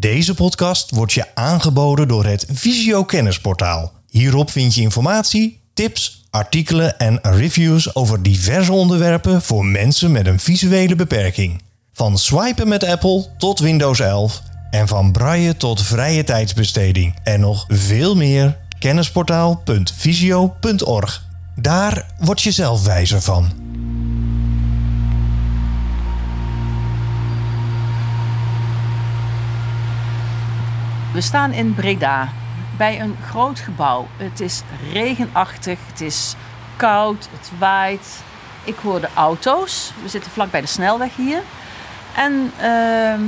Deze podcast wordt je aangeboden door het Visio Kennisportaal. Hierop vind je informatie, tips, artikelen en reviews over diverse onderwerpen voor mensen met een visuele beperking. Van swipen met Apple tot Windows 11 en van braille tot vrije tijdsbesteding en nog veel meer. Kennisportaal.visio.org. Daar word je zelf wijzer van. We staan in Breda bij een groot gebouw. Het is regenachtig, het is koud, het waait. Ik hoor de auto's. We zitten vlak bij de snelweg hier. En ehm,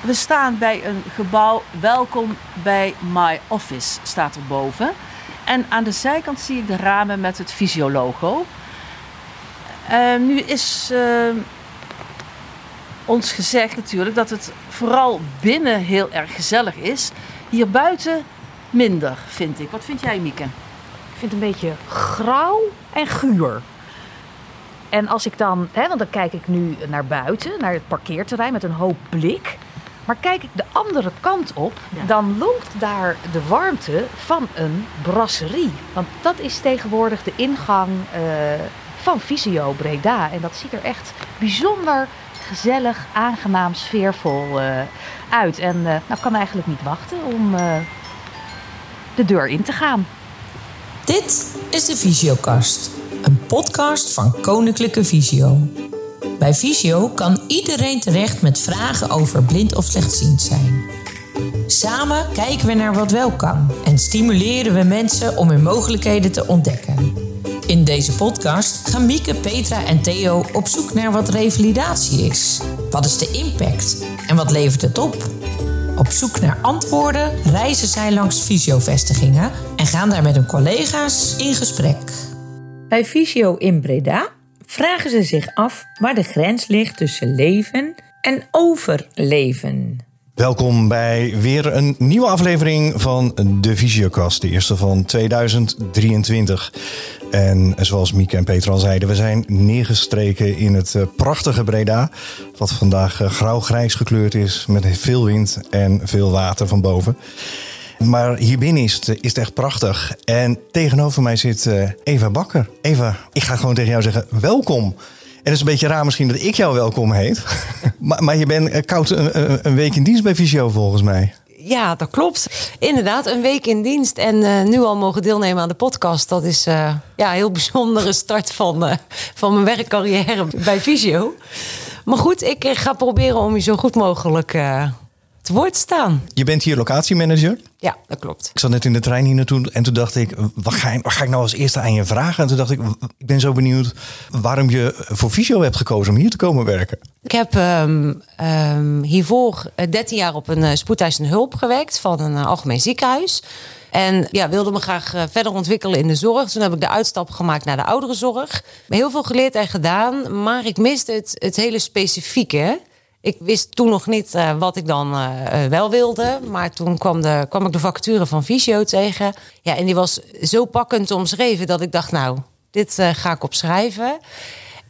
we staan bij een gebouw. Welkom bij My Office staat er boven. En aan de zijkant zie ik de ramen met het Visio-logo. Ehm, nu is ehm, ons gezegd natuurlijk dat het vooral binnen heel erg gezellig is. Hier buiten minder, vind ik. Wat vind jij, Mieke? Ik vind het een beetje grauw en guur. En als ik dan, hè, want dan kijk ik nu naar buiten, naar het parkeerterrein met een hoop blik. Maar kijk ik de andere kant op, Ja. dan lonkt daar de warmte van een brasserie. Want dat is tegenwoordig de ingang eh, van Visio Breda. En dat ziet er echt bijzonder gezellig, aangenaam, sfeervol eh, uit. En eh nou, kan eigenlijk niet wachten om eh, de deur in te gaan. Dit is de Visiokast, een podcast van Koninklijke Visio. Bij Visio kan iedereen terecht met vragen over blind of slechtziend zijn. Samen kijken we naar wat wel kan en stimuleren we mensen om hun mogelijkheden te ontdekken. In deze podcast gaan Mieke, Petra en Theo op zoek naar wat revalidatie is. Wat is de impact en wat levert het op? Op zoek naar antwoorden reizen zij langs fysiovestigingen en gaan daar met hun collega's in gesprek. Bij Visio in Breda vragen ze zich af waar de grens ligt tussen leven en overleven. Welkom bij weer een nieuwe aflevering van de Visiokast, de eerste van 2023. En zoals Mieke en Peter al zeiden, we zijn neergestreken in het eh, prachtige Breda. Wat vandaag eh, grauw-grijs gekleurd is met veel wind en veel water van boven. Maar hier binnen is het, is het echt prachtig. En tegenover mij zit eh, Eva Bakker. Eva, ik ga gewoon tegen jou zeggen welkom. En het is een beetje raar misschien dat ik jou welkom heet. maar, maar je bent eh, koud een, een- een week in dienst bij Visio volgens mij. Ja, dat klopt. Inderdaad, een week in dienst en eh, nu al mogen deelnemen aan de podcast. Dat is eh, ja, een heel bijzondere start van, eh, van mijn werkcarrière bij Visio. Maar goed, ik eh, ga proberen om je zo goed mogelijk eh, te woord staan. Je bent hier locatiemanager. Ja, dat klopt. Ik zat net in de trein hier naartoe en toen dacht ik, wat ga, ik- wat ga ik nou als eerste aan je vragen? En toen dacht ik, ik ben zo benieuwd waarom je voor Visio hebt gekozen om hier te komen werken. Ik heb ehm, ehm, hiervoor eh, 13 jaar op een uh, spoedeisende hulp gewerkt van een eh, algemeen ziekenhuis. En ja, wilde me graag eh, verder ontwikkelen in de zorg. Toen heb ik de uitstap gemaakt naar de ouderenzorg. Heel veel geleerd en gedaan, maar ik miste het, het hele specifieke. Ik wist toen nog niet eh, wat ik dan eh, eh, wel wilde. Maar toen kwam, de, kwam ik de vacature van Visio tegen. Ja, en die was zo pakkend omschreven dat ik dacht, nou, dit ga ik opschrijven.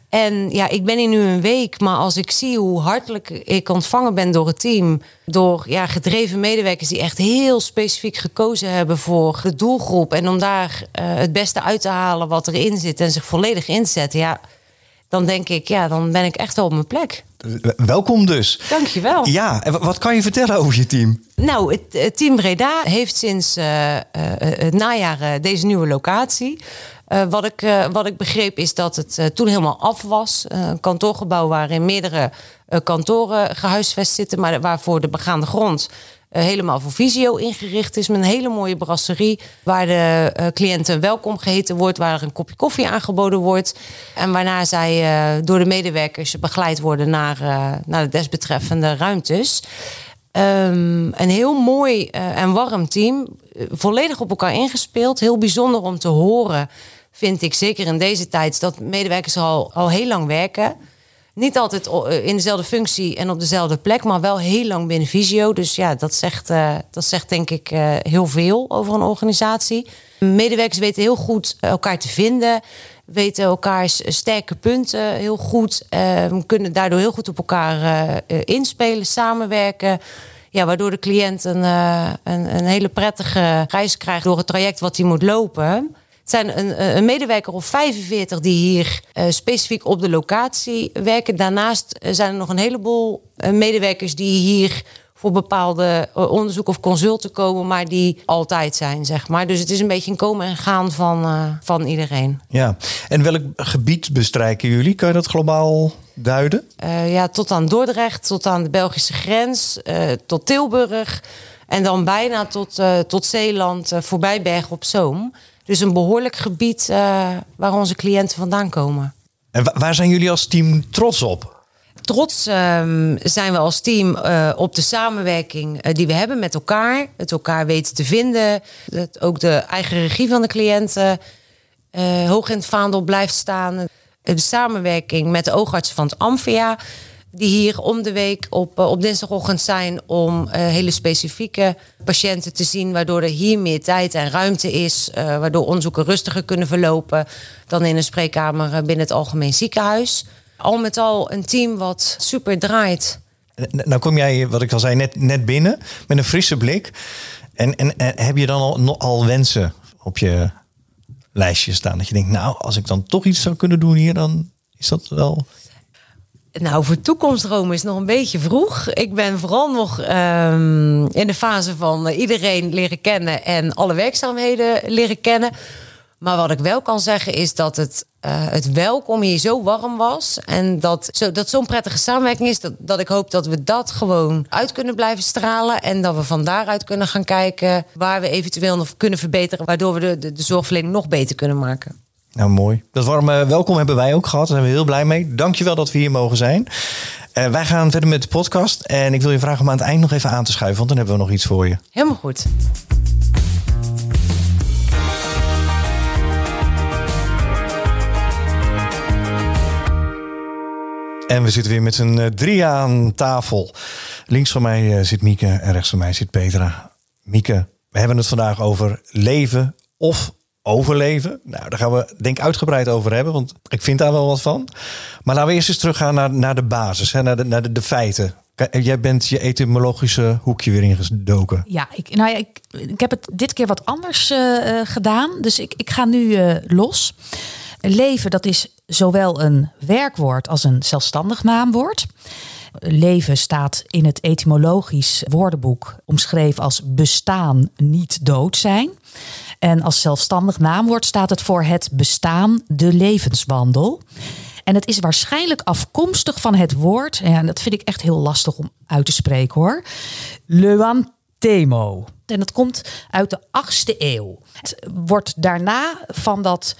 En ja, ik ben hier nu een week, maar als ik zie hoe hartelijk ik ontvangen ben door het team, door ja, gedreven medewerkers die echt heel specifiek gekozen hebben voor de doelgroep en om daar het beste uit te halen wat erin zit en zich volledig inzetten, ja, dan denk ik, ja, dan ben ik echt wel op mijn plek. Welkom dus. Dankjewel. Ja, en wa- wat kan je vertellen over je team? Nou, het, het team Breda heeft sinds eh, eh, het najaar eh, deze nieuwe locatie. Eh, wat, ik, eh, wat ik begreep is dat het eh, toen helemaal af was. Eh, een kantoorgebouw waarin meerdere eh, kantoren gehuisvest zitten, maar waarvoor de begaande grond eh, helemaal voor visio ingericht is. Met een hele mooie brasserie waar de eh, cliënten welkom geheten wordt, waar er een kopje koffie aangeboden wordt. En waarna zij eh, door de medewerkers begeleid worden naar, eh, naar de desbetreffende ruimtes. Ehm, een heel mooi eh, en warm team. Eh, volledig op elkaar ingespeeld. Heel bijzonder om te horen, vind ik. Zeker in deze tijd, dat medewerkers al, al heel lang werken. Niet altijd eh, in dezelfde functie en op dezelfde plek, maar wel heel lang binnen Visio. Dus ja, dat zegt, eh, dat zegt denk ik eh, heel veel over een organisatie. Medewerkers weten heel goed elkaar te vinden. weten elkaars sterke punten heel goed. eh, kunnen daardoor heel goed op elkaar inspelen, samenwerken. Ja, waardoor de cliënt een, een hele prettige reis krijgt door het traject wat hij moet lopen. Het zijn een, een medewerker of 45 die hier eh, specifiek op de locatie werken. Daarnaast eh, zijn er nog een heleboel eh, medewerkers die hier voor bepaalde eh, onderzoek of consulten komen, maar die altijd zijn, zeg maar. Dus het is een beetje een komen en gaan van, eh, van iedereen. Ja. En welk gebied bestrijken jullie? Kan je dat globaal duiden? Eh, ja, tot aan Dordrecht, tot aan de Belgische grens, eh, tot Tilburg. En dan bijna tot, eh, tot Zeeland, eh, voorbij Bergen op Zoom. Dus een behoorlijk gebied eh, waar onze cliënten vandaan komen. En wa- waar zijn jullie als team trots op? Trots ehm, zijn we als team eh, op de samenwerking eh, die we hebben met elkaar. Het elkaar weten te vinden. Dat ook de eigen regie van de cliënten hoog in het vaandel blijft staan. De samenwerking met de oogartsen van het Amphia. Die hier om de week op, eh, op dinsdagochtend zijn om eh, hele specifieke patiënten te zien. Waardoor er hier meer tijd en ruimte is. eh, waardoor onderzoeken rustiger kunnen verlopen dan in een spreekkamer binnen het algemeen ziekenhuis. Al met al een team wat super draait. Nou kom jij, wat ik al zei, net, net binnen met een frisse blik. En, en, heb je dan al, al wensen op je lijstje staan? Dat je denkt, nou, als ik dan toch iets zou kunnen doen hier, dan is dat wel... Nou, voor toekomstdromen is nog een beetje vroeg. Ik ben vooral nog ehm, in de fase van eh, iedereen leren kennen en alle werkzaamheden leren kennen. Maar wat ik wel kan zeggen is dat het, eh, het welkom hier zo warm was. En dat, zo, dat zo'n prettige samenwerking is. Dat, dat ik hoop dat we dat gewoon uit kunnen blijven stralen. En dat we van daaruit kunnen gaan kijken waar we eventueel nog kunnen verbeteren. Waardoor we de, de, de zorgverlening nog beter kunnen maken. Nou, mooi. Dat warme welkom hebben wij ook gehad. Daar zijn we heel blij mee. Dankjewel dat we hier mogen zijn. Eh, wij gaan verder met de podcast. En ik wil je vragen om aan het eind nog even aan te schuiven, want dan hebben we nog iets voor je. Helemaal goed. En we zitten weer met z'n eh, drieën aan tafel. Links van mij eh, zit Mieke en rechts van mij zit Petra. Mieke, we hebben het vandaag over leven of overleven. Nou, daar gaan we denk ik uitgebreid over hebben, want ik vind daar wel wat van. Maar laten we eerst eens teruggaan naar, naar de basis, hè, naar, de, naar de, de feiten. Jij bent je etymologische hoekje weer ingedoken. Ja, ik, nou ja, ik, ik heb het dit keer wat anders eh, eh, gedaan. Dus ik, ik ga nu eh, los. Leven, dat is zowel een werkwoord als een zelfstandig naamwoord. Leven staat in het etymologisch woordenboek omschreven als bestaan, niet dood zijn. En als zelfstandig naamwoord staat het voor het bestaan, de levenswandel. En het is waarschijnlijk afkomstig van het woord, en dat vind ik echt heel lastig om uit te spreken hoor. Leuantemo. En dat komt uit de 8e eeuw. Het wordt daarna van dat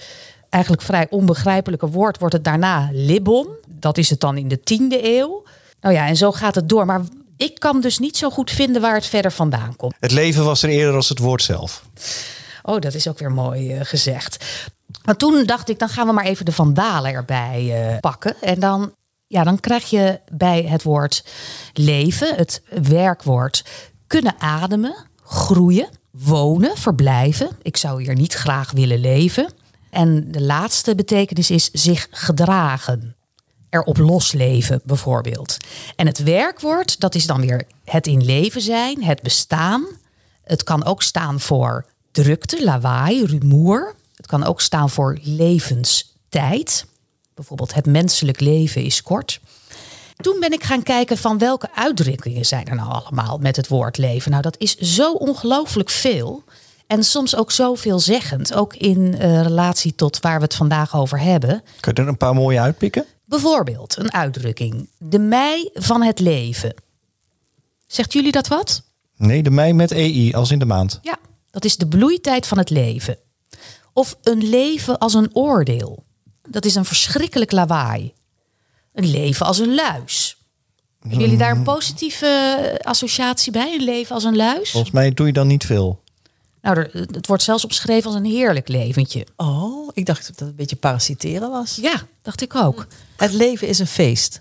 eigenlijk vrij onbegrijpelijke woord, wordt het daarna Libon. Dat is het dan in de 10e eeuw. Nou ja, en zo gaat het door. Maar ik kan dus niet zo goed vinden waar het verder vandaan komt. Het leven was er eerder als het woord zelf. Oh, dat is ook weer mooi eh, gezegd. Maar toen dacht ik, dan gaan we maar even de vandalen erbij eh, pakken. En dan, ja, dan krijg je bij het woord leven, het werkwoord, kunnen ademen, groeien, wonen, verblijven. Ik zou hier niet graag willen leven. En de laatste betekenis is zich gedragen. Erop losleven bijvoorbeeld. En het werkwoord, dat is dan weer het in leven zijn, het bestaan. Het kan ook staan voor drukte, lawaai, rumoer. Het kan ook staan voor levenstijd. Bijvoorbeeld het menselijk leven is kort. Toen ben ik gaan kijken van welke uitdrukkingen zijn er nou allemaal met het woord leven. Nou, dat is zo ongelooflijk veel. En soms ook zo veelzeggend. Ook in eh, relatie tot waar we het vandaag over hebben. Kun je er een paar mooie uitpikken? Bijvoorbeeld een uitdrukking. De mei van het leven. Zegt jullie dat wat? Nee, de mei met EI, als in de maand. Ja, dat is de bloeitijd van het leven. Of een leven als een oordeel. Dat is een verschrikkelijk lawaai. Een leven als een luis. Hebben jullie daar een positieve eh, associatie bij? Een leven als een luis? Volgens mij doe je dan niet veel. Nou, er, het wordt zelfs opgeschreven als een heerlijk leventje. Oh, ik dacht dat het een beetje parasiteren was. Ja, dacht ik ook. Het leven is een feest.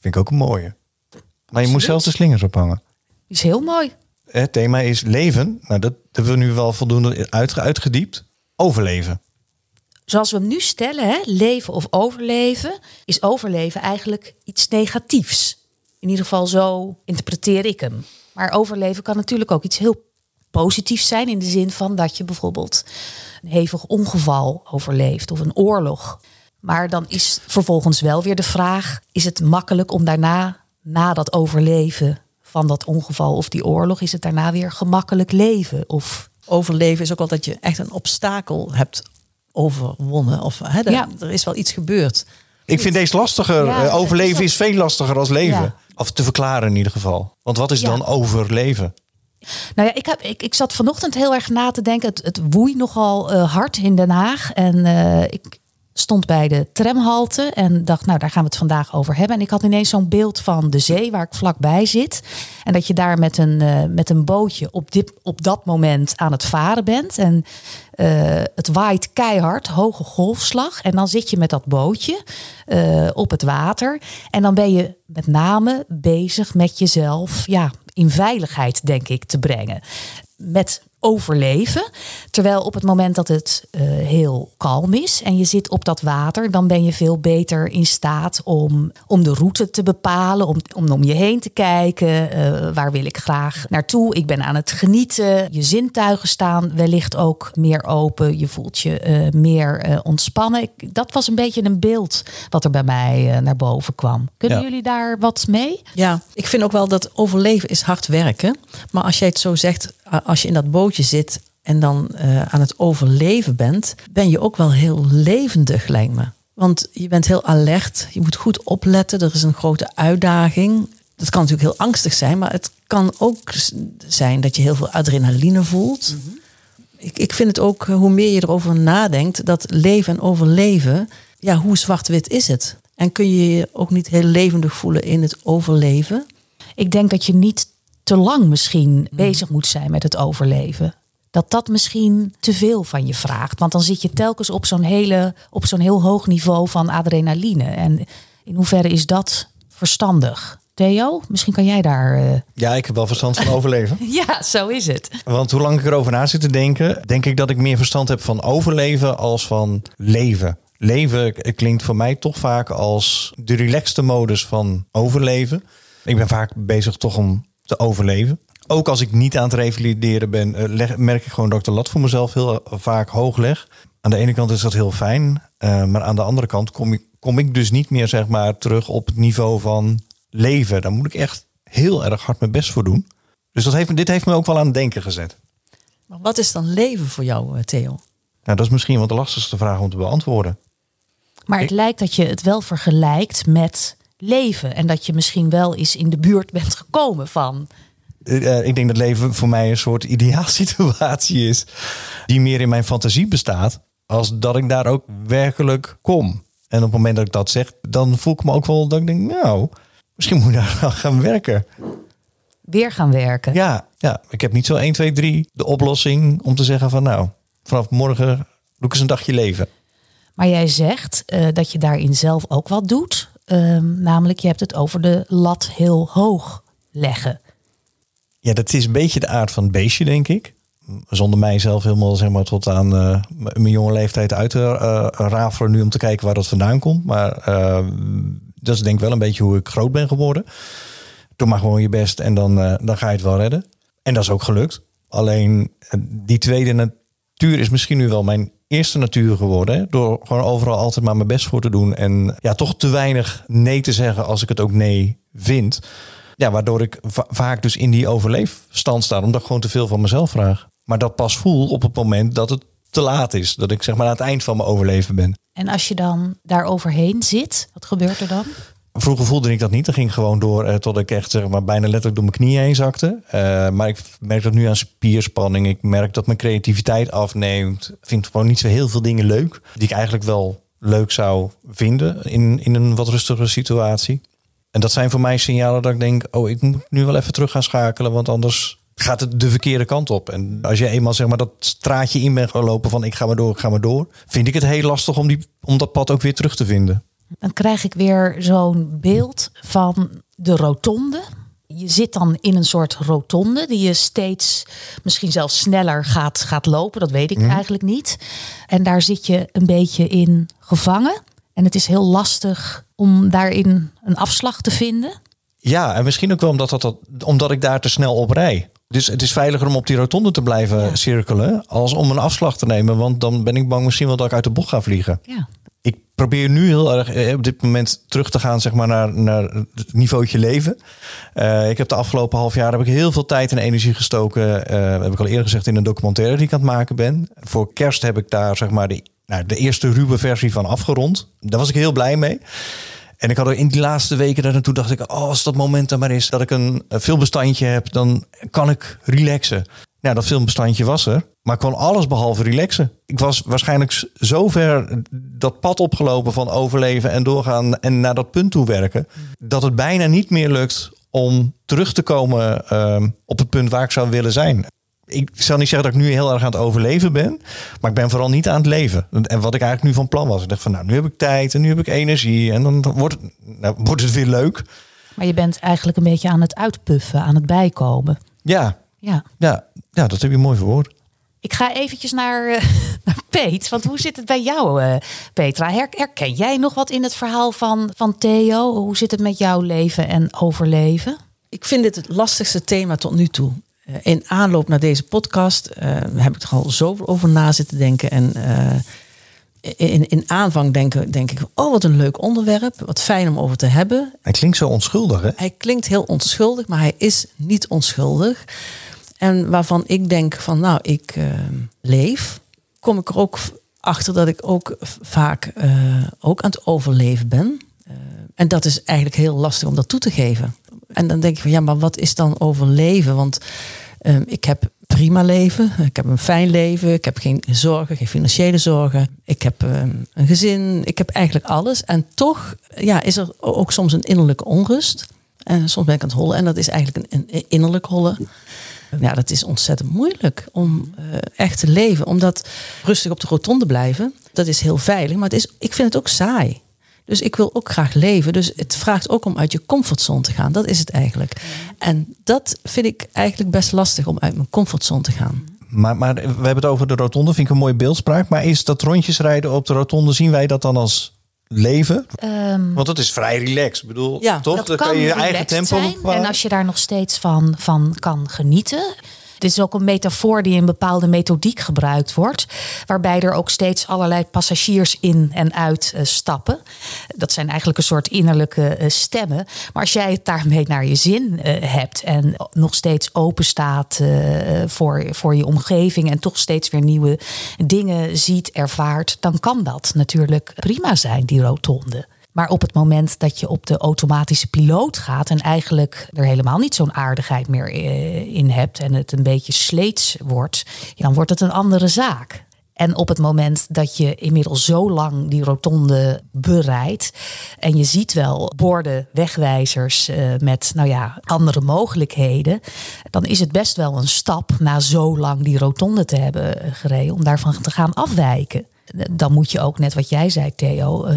Vind ik ook een mooie. Maar je moet zelfs de slingers ophangen. Die is heel mooi. Het thema is leven. Nou, dat hebben we nu wel voldoende uit, uitgediept. Overleven. zoals we hem nu stellen, hè, leven of overleven, is overleven eigenlijk iets negatiefs. In ieder geval zo interpreteer ik hem. Maar overleven kan natuurlijk ook iets heel positiefs zijn in de zin van dat je bijvoorbeeld een hevig ongeval overleeft of een oorlog. Maar dan is vervolgens wel weer de vraag: is het makkelijk om daarna, na dat overleven van dat ongeval of die oorlog, is het daarna weer gemakkelijk leven? Of Overleven is ook wel dat je echt een obstakel hebt overwonnen. Of hè, er, Ja. er is wel iets gebeurd. Ik vind deze lastiger. Ja, Eh, overleven is is veel lastiger als leven. Ja. Of te verklaren in ieder geval. Want wat is Ja. dan overleven? Nou ja, ik, heb, ik, ik zat vanochtend heel erg na te denken. Het, het woei nogal eh, hard in Den Haag. En eh, ik stond bij de tramhalte en dacht, nou, daar gaan we het vandaag over hebben. En ik had ineens zo'n beeld van de zee waar ik vlakbij zit. En dat je daar met een, eh, met een bootje op, dit, op dat moment aan het varen bent. En eh, het waait keihard, hoge golfslag. En dan zit je met dat bootje eh, op het water. En dan ben je met name bezig met jezelf ja, in veiligheid, denk ik, te brengen. Met overleven. Terwijl op het moment dat het eh, heel kalm is en je zit op dat water, dan ben je veel beter in staat om, om de route te bepalen, om, om om je heen te kijken. eh, waar wil ik graag naartoe? Ik ben aan het genieten. Je zintuigen staan wellicht ook meer open. Je voelt je eh, meer eh, ontspannen. Ik- dat was een beetje een beeld wat er bij mij naar boven kwam. Kunnen Ja. jullie daar wat mee? Ja, ik vind ook wel dat overleven is hard werken. Maar als jij het zo zegt, als je in dat bootje zit en dan eh, aan het overleven bent, ben je ook wel heel levendig, lijkt me. Want je bent heel alert, je moet goed opletten, er is een grote uitdaging. Dat kan natuurlijk heel angstig zijn, maar het kan ook zijn dat je heel veel adrenaline voelt. Ik, ik vind het ook, eh, hoe meer je erover nadenkt, dat leven en overleven, ja, hoe zwart-wit is het? En kun je je ook niet heel levendig voelen in het overleven? Ik denk dat je niet te lang misschien bezig moet zijn met het overleven. Dat dat misschien te veel van je vraagt. Want dan zit je telkens op zo'n hele, op zo'n heel hoog niveau van adrenaline. En in hoeverre is dat verstandig? Theo, misschien kan jij daar. eh, Ja, ik heb wel verstand van overleven. Ja, zo is het. Want hoe lang ik erover na zit te denken, denk ik dat ik meer verstand heb van overleven als van leven. Leven klinkt voor mij toch vaak als de relaxte modus van overleven. Ik ben vaak bezig toch om te overleven. Ook als ik niet aan het revalideren ben, eh, leg- merk ik gewoon dat ik de lat voor mezelf heel eh, vaak hoog leg. Aan de ene kant is dat heel fijn, eh, maar aan de andere kant kom ik, kom ik dus niet meer zeg maar, terug op het niveau van leven. Daar moet ik echt heel erg hard mijn best voor doen. Dus dat heeft, me- dit heeft me ook wel aan het denken gezet. Maar wat is dan leven voor jou, Theo? Nou, dat is misschien wel de lastigste vraag om te beantwoorden. Maar het lijkt dat je het wel vergelijkt met leven. En dat je misschien wel eens in de buurt bent gekomen van. Eh, eh, ik denk dat leven voor mij een soort ideaalsituatie is. Die meer in mijn fantasie bestaat. Als dat ik daar ook werkelijk kom. En op het moment dat ik dat zeg, dan voel ik me ook wel dat ik denk, nou, misschien moet ik daar aan gaan werken. Weer gaan werken. Ja, ja, ik heb niet zo 1, 2, 3 de oplossing om te zeggen van nou, vanaf morgen doe ik eens een dagje leven. Maar jij zegt eh, dat je daarin zelf ook wat doet. Ehm, namelijk, je hebt het over de lat heel hoog leggen. Ja, dat is een beetje de aard van het beestje, denk ik. Zonder mij zelf helemaal zeg maar, tot aan eh, mijn jonge leeftijd uit te eh, rafelen nu om te kijken waar dat vandaan komt. Maar eh, dat is denk ik wel een beetje hoe ik groot ben geworden. Doe maar gewoon je best en dan, eh, dan ga je het wel redden. En dat is ook gelukt. Alleen die tweede natuur is misschien nu wel mijn eerste natuur geworden. Door gewoon overal altijd maar mijn best voor te doen. En ja, toch te weinig nee te zeggen als ik het ook nee vind. Ja, waardoor ik va- vaak dus in die overleefstand sta. Omdat ik gewoon te veel van mezelf vraag. Maar dat pas voel op het moment dat het te laat is. Dat ik zeg maar aan het eind van mijn overleven ben. En als je dan daar overheen zit, wat gebeurt er dan? Vroeger voelde ik dat niet. Dat ging gewoon door eh, tot ik echt zeg maar, bijna letterlijk door mijn knieën heen zakte. Eh, maar ik merk dat nu aan spierspanning. Ik merk dat mijn creativiteit afneemt. Ik vind gewoon niet zo heel veel dingen leuk. Die ik eigenlijk wel leuk zou vinden in, in een wat rustigere situatie. En dat zijn voor mij signalen dat ik denk... oh, ik moet nu wel even terug gaan schakelen. Want anders gaat het de verkeerde kant op. En als je eenmaal zeg maar, dat straatje in bent gelopen van... ik ga maar door, ik ga maar door... vind ik het heel lastig om, die, om dat pad ook weer terug te vinden. Dan krijg ik weer zo'n beeld van de rotonde. Je zit dan in een soort rotonde die je steeds misschien zelfs sneller gaat, gaat lopen. Dat weet ik eigenlijk niet. En daar zit je een beetje in gevangen. En het is heel lastig om daarin een afslag te vinden. Ja, en misschien ook wel omdat, dat, dat, omdat ik daar te snel op rij. Dus het is veiliger om op die rotonde te blijven cirkelen als om een afslag te nemen. Want dan ben ik bang misschien wel dat ik uit de bocht ga vliegen. Ja. Ik probeer nu heel erg eh, op dit moment terug te gaan zeg maar, naar, naar het niveautje leven. Eh, ik heb de afgelopen half jaar heb ik heel veel tijd en energie gestoken. eh, heb ik al eerder gezegd in een documentaire die ik aan het maken ben. Voor kerst heb ik daar zeg maar de, nou, de eerste ruwe versie van afgerond. Daar was ik heel blij mee. En ik had er in die laatste weken daar naartoe dacht ik, oh, als dat moment er maar is dat ik een filmbestandje heb, dan kan ik relaxen. Ja, dat filmbestandje was er, maar ik kon alles behalve relaxen. Ik was waarschijnlijk zo ver dat pad opgelopen van overleven en doorgaan en naar dat punt toe werken, dat het bijna niet meer lukt om terug te komen ehm, op het punt waar ik zou willen zijn. Ik zal niet zeggen dat ik nu heel erg aan het overleven ben, maar ik ben vooral niet aan het leven. En wat ik eigenlijk nu van plan was, ik dacht van nou, nu heb ik tijd en nu heb ik energie en dan wordt nou, wordt het weer leuk. Maar je bent eigenlijk een beetje aan het uitpuffen, aan het bijkomen. Ja, Ja. ja, ja dat heb je mooi verwoord. Ik ga eventjes naar, eh, naar Peet. Want hoe zit het bij jou, eh, Petra? Her- herken jij nog wat in het verhaal van, van Theo? Hoe zit het met jouw leven en overleven? Ik vind dit het lastigste thema tot nu toe. Eh, In aanloop naar deze podcast eh, heb ik er al zoveel over na zitten denken. En eh, in, in aanvang denk, denk ik, oh wat een leuk onderwerp. Wat fijn om over te hebben. Hij klinkt zo onschuldig, hè? Hij klinkt heel onschuldig, maar hij is niet onschuldig. En waarvan ik denk van, nou, ik eh, leef, kom ik er ook achter dat ik ook vaak eh, ook aan het overleven ben. Eh, en dat is eigenlijk heel lastig om dat toe te geven. En dan denk ik van, ja, maar wat is dan overleven? Want eh, ik heb prima leven, ik heb een fijn leven, ik heb geen zorgen, geen financiële zorgen, ik heb eh, een gezin, ik heb eigenlijk alles. En toch ja, is er ook soms een innerlijke onrust. En soms ben ik aan het hollen en dat is eigenlijk een, een innerlijk hollen. Ja, dat is ontzettend moeilijk om eh, echt te leven. Omdat rustig op de rotonde blijven, dat is heel veilig. Maar het is, ik vind het ook saai. Dus ik wil ook graag leven. Dus het vraagt ook om uit je comfortzone te gaan. Dat is het eigenlijk. En dat vind ik eigenlijk best lastig om uit mijn comfortzone te gaan. Maar, maar we hebben het over de rotonde, vind ik een mooie beeldspraak. Maar is dat rondjesrijden op de rotonde, zien wij dat dan als leven? Ehm, Want dat is vrij relaxed. Ik bedoel, Ja, toch? dat Dan kan kan je je eigen tempo zijn. En als je daar nog steeds van, van kan genieten. Dit is ook een metafoor die in bepaalde methodiek gebruikt wordt. Waarbij er ook steeds allerlei passagiers in en uit eh, stappen. Dat zijn eigenlijk een soort innerlijke eh, stemmen. Maar als jij het daarmee naar je zin eh, hebt. En nog steeds open staat voor, voor je omgeving. En toch steeds weer nieuwe dingen ziet, ervaart. Dan kan dat natuurlijk prima zijn, die rotonde. Maar op het moment dat je op de automatische piloot gaat en eigenlijk er helemaal niet zo'n aardigheid meer eh, in hebt en het een beetje sleets wordt, dan wordt het een andere zaak. En op het moment dat je inmiddels zo lang die rotonde bereidt en je ziet wel borden, wegwijzers eh, met nou ja, andere mogelijkheden, dan is het best wel een stap na zo lang die rotonde te hebben gereden om daarvan te gaan afwijken dan moet je ook, net wat jij zei, Theo, eh,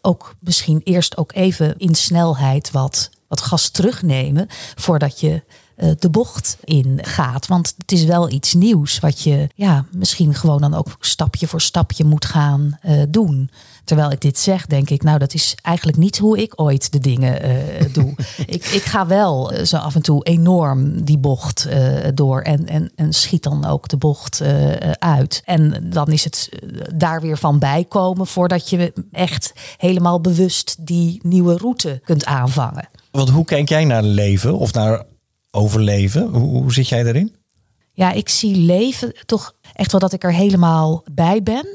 ook misschien eerst ook even in snelheid wat, wat gas terugnemen voordat je eh, de bocht in gaat. Want het is wel iets nieuws wat je ja, misschien gewoon dan ook stapje voor stapje moet gaan eh, doen. Terwijl ik dit zeg, denk ik, nou, dat is eigenlijk niet hoe ik ooit de dingen eh, doe. ik, ik ga wel zo af en toe enorm die bocht door en, en, en schiet dan ook de bocht uit. En dan is het daar weer van bijkomen voordat je echt helemaal bewust die nieuwe route kunt aanvangen. Want hoe kijk jij naar leven of naar overleven? Hoe, hoe zit jij daarin? Ja, ik zie leven toch echt wel dat ik er helemaal bij ben.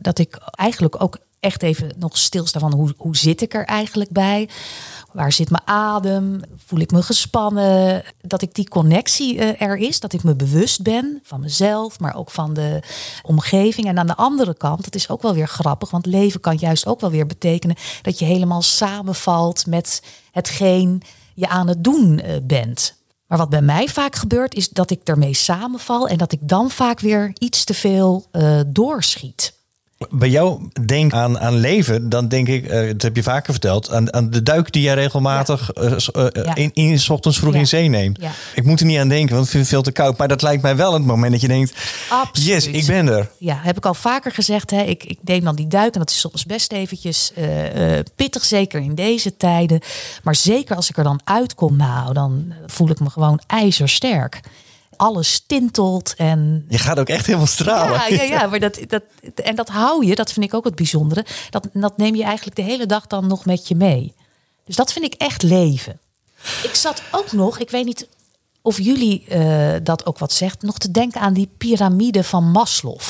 Dat ik eigenlijk ook echt even nog stilsta van hoe, hoe zit ik er eigenlijk bij? Waar zit mijn adem? Voel ik me gespannen? Dat ik die connectie eh, er is, dat ik me bewust ben van mezelf, maar ook van de omgeving. En aan de andere kant, dat is ook wel weer grappig, want leven kan juist ook wel weer betekenen dat je helemaal samenvalt met hetgeen je aan het doen eh, bent. Maar wat bij mij vaak gebeurt, is dat ik ermee samenval en dat ik dan vaak weer iets te veel eh, doorschiet. Bij jou denk aan, aan leven, dan denk ik, eh, dat heb je vaker verteld, aan, aan de duik die jij regelmatig eh, eh, Ja. in, in 's ochtends vroeg Ja. in zee neemt. Ik moet er niet aan denken, want ik vind het veel te koud. Maar dat lijkt mij wel het moment dat je denkt, Absoluut. yes, ik ben er. Ja, heb ik al vaker gezegd. Hè? Ik, ik neem dan die duik en dat is soms best eventjes pittig, zeker in deze tijden. Maar zeker als ik er dan uitkom, nou, dan voel ik me gewoon ijzersterk. Alles tintelt en Je gaat ook echt helemaal stralen. ja, ja, ja, maar dat, dat, en dat hou je, dat vind ik ook het bijzondere. Dat, dat neem je eigenlijk de hele dag dan nog met je mee. Dus dat vind ik echt leven. Ik zat ook nog, ik weet niet of jullie eh, dat ook wat zegt, nog te denken aan die piramide van Maslow.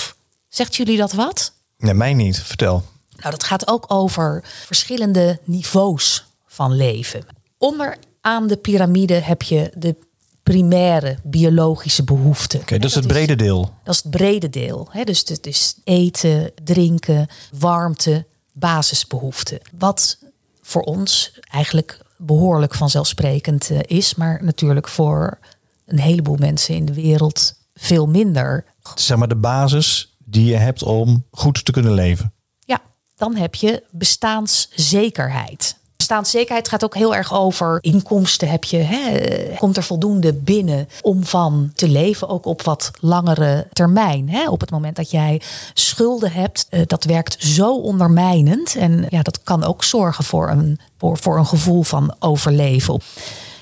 Zegt jullie dat wat? Nee, mij niet. Vertel. Nou, dat gaat ook over verschillende niveaus van leven. Onderaan de piramide heb je de primaire biologische behoeften. Oké, dat is het brede deel. Dat is het brede deel. Hè? Dus het is eten, drinken, warmte, basisbehoeften. Wat voor ons eigenlijk behoorlijk vanzelfsprekend eh, is, maar natuurlijk voor een heleboel mensen in de wereld veel minder. Zeg maar de basis die je hebt om goed te kunnen leven. Ja, dan heb je bestaanszekerheid. Bestaanszekerheid gaat ook heel erg over inkomsten. Heb je, hè, komt er voldoende binnen om van te leven, ook op wat langere termijn. Hè? Op het moment dat jij schulden hebt, eh, dat werkt zo ondermijnend. En ja, dat kan ook zorgen voor een, voor, voor een gevoel van overleven.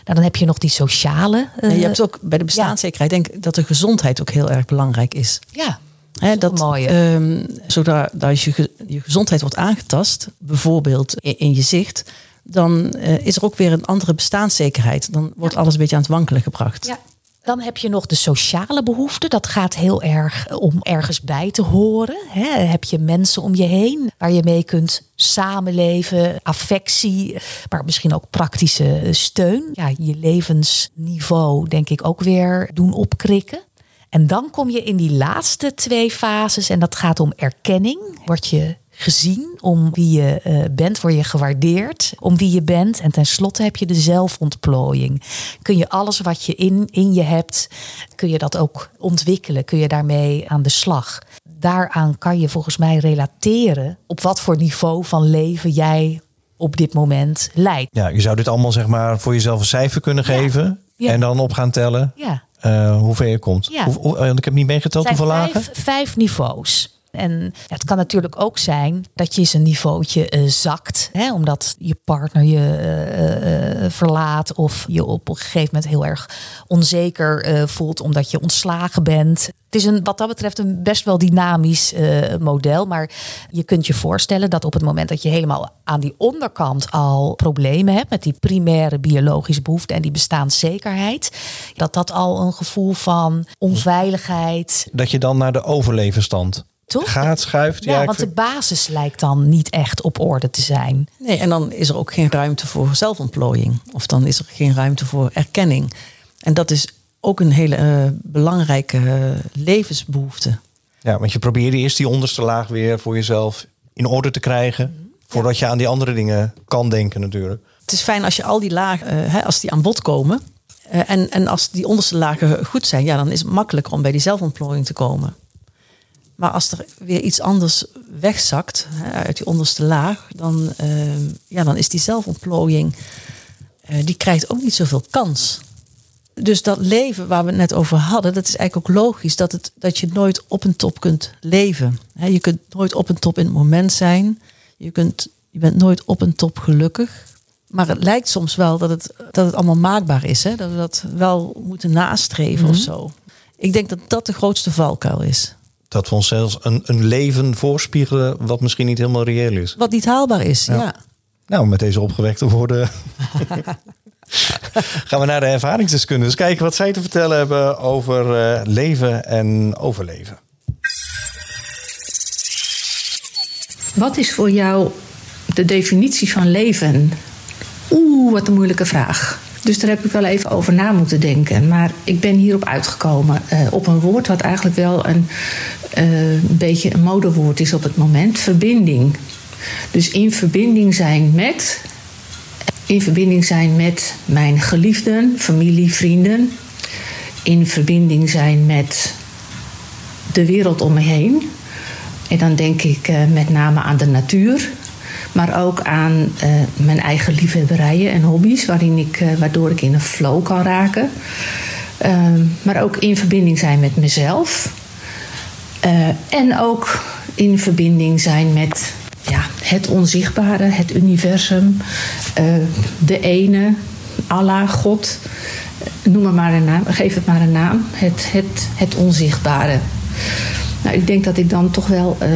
Nou, dan heb je nog die sociale. eh, je hebt ook bij de bestaanszekerheid, denk ik dat de gezondheid ook heel erg belangrijk is. ja, Hè, dat mooie. zodra dat als je, je gezondheid wordt aangetast, bijvoorbeeld in, in je zicht, dan eh, is er ook weer een andere bestaanszekerheid. Dan wordt alles een beetje aan het wankelen gebracht. Ja. Dan heb je nog de sociale behoefte. Dat gaat heel erg om ergens bij te horen. Heb je mensen om je heen waar je mee kunt samenleven, affectie, maar misschien ook praktische steun. Ja, je levensniveau denk ik ook weer doen opkrikken. En dan kom je in die laatste twee fases en dat gaat om erkenning. Word je gezien om wie je eh, bent, word je gewaardeerd om wie je bent. En tenslotte heb je de zelfontplooiing. Kun je alles wat je in, in je hebt, kun je dat ook ontwikkelen? Kun je daarmee aan de slag? Daaraan kan je volgens mij relateren op wat voor niveau van leven jij op dit moment leidt. Ja, je zou dit allemaal zeg maar voor jezelf een cijfer kunnen geven. Ja. En dan op gaan tellen Ja. eh, hoe ver je komt. Ja. Hoe, hoe- want ik heb niet meegeteld hoeveel vijf, lagen. vijf niveaus. En het kan natuurlijk ook zijn dat je eens een niveautje eh, zakt. Hè, omdat je partner je eh, eh, verlaat. Of je op een gegeven moment heel erg onzeker voelt omdat je ontslagen bent. Het is een, wat dat betreft een best wel dynamisch model. Maar je kunt je voorstellen dat op het moment dat je helemaal aan die onderkant al problemen hebt. Met die primaire biologische behoefte en die bestaanszekerheid. Dat dat al een gevoel van onveiligheid, Dat je dan naar de overlevenstand toch? gaat, schuift. Ja, ik want de basis lijkt dan niet echt op orde te zijn. Nee, en dan is er ook geen ruimte voor zelfontplooiing. Of dan is er geen ruimte voor erkenning. En dat is ook een hele eh, belangrijke eh, levensbehoefte. ja, want je probeert eerst die onderste laag weer voor jezelf in orde te krijgen. Voordat je aan die andere dingen kan denken natuurlijk. Het is fijn als je al die lagen, eh, hè, als die aan bod komen. eh, en, en als die onderste lagen goed zijn, ja, dan is het makkelijker om bij die zelfontplooiing te komen. Maar als er weer iets anders wegzakt hè, uit die onderste laag, dan, eh, ja, dan is die zelfontplooiing, eh, die krijgt ook niet zoveel kans. Dus dat leven waar we het net over hadden, dat is eigenlijk ook logisch dat, het, dat je nooit op een top kunt leven. Je kunt nooit op een top in het moment zijn. Je, kunt, je bent nooit op een top gelukkig. Maar het lijkt soms wel dat het, dat het allemaal maakbaar is. Hè? Dat we dat wel moeten nastreven of zo. Ik denk dat dat de grootste valkuil is. Dat we onszelf een, een leven voorspiegelen wat misschien niet helemaal reëel is. Wat niet haalbaar is, ja. Nou, met deze opgewekte woorden gaan we naar de ervaringsdeskundigen. Kijken wat zij te vertellen hebben over eh, leven en overleven. Wat is voor jou de definitie van leven? Oeh, wat een moeilijke vraag. Dus daar heb ik wel even over na moeten denken. Maar ik ben hierop uitgekomen. eh, op een woord wat eigenlijk wel een, eh, een beetje een modewoord is op het moment: verbinding. Dus in verbinding zijn met. In verbinding zijn met mijn geliefden, familie, vrienden. In verbinding zijn met de wereld om me heen. En dan denk ik eh, met name aan de natuur. Maar ook aan eh, mijn eigen liefhebberijen en hobby's, waarin ik, eh, waardoor ik in een flow kan raken. Ehm, maar ook in verbinding zijn met mezelf. Eh, en ook in verbinding zijn met ja, het onzichtbare, het universum, de ene, Allah, God. Noem het maar een naam, geef het maar een naam. Het, het, het onzichtbare. Nou, ik denk dat ik dan toch wel eh,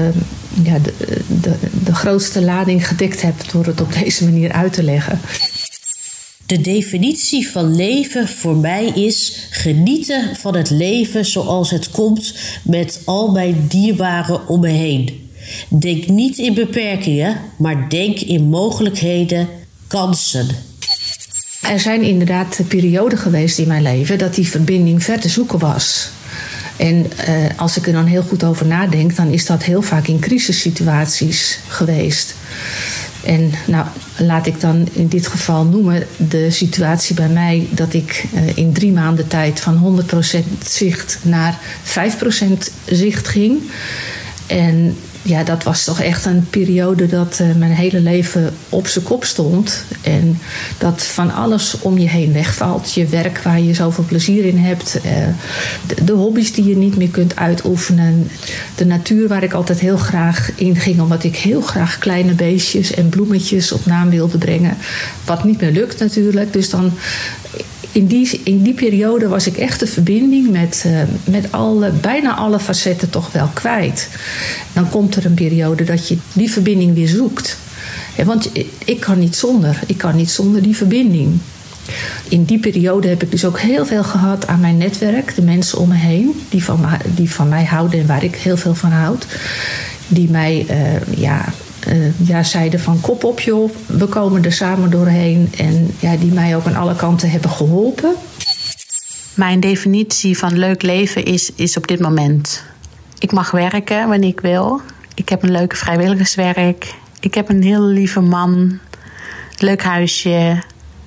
ja, de, de, de grootste lading gedekt heb door het op deze manier uit te leggen. De definitie van leven voor mij is genieten van het leven zoals het komt met al mijn dierbaren om me heen. Denk niet in beperkingen, maar denk in mogelijkheden, kansen. Er zijn inderdaad perioden geweest in mijn leven dat die verbinding ver te zoeken was. En eh, als ik er dan heel goed over nadenk, dan is dat heel vaak in crisissituaties geweest. En nou, laat ik dan in dit geval noemen de situatie bij mij dat ik eh, in drie maanden tijd van 100% zicht naar 5% zicht ging. En ja, dat was toch echt een periode dat eh, mijn hele leven op zijn kop stond. En dat van alles om je heen wegvalt. Je werk waar je zoveel plezier in hebt. eh, de, de hobby's die je niet meer kunt uitoefenen. De natuur waar ik altijd heel graag in ging. Omdat ik heel graag kleine beestjes en bloemetjes op naam wilde brengen. Wat niet meer lukt natuurlijk. Dus dan in die, in die periode was ik echt de verbinding met, eh, met alle, bijna alle facetten toch wel kwijt. Dan komt er een periode dat je die verbinding weer zoekt. Want ik, kan niet zonder. Ik kan niet zonder die verbinding. In die periode heb ik dus ook heel veel gehad aan mijn netwerk. De mensen om me heen die van, die van mij houden en waar ik heel veel van houd. Die mij eh, ja, eh, ja, zeiden van kop op joh, we komen er samen doorheen. En ja, die mij ook aan alle kanten hebben geholpen. Mijn definitie van leuk leven is, is op dit moment. Ik mag werken wanneer ik wil. Ik heb een leuke vrijwilligerswerk. Ik heb een heel lieve man. Leuk huisje.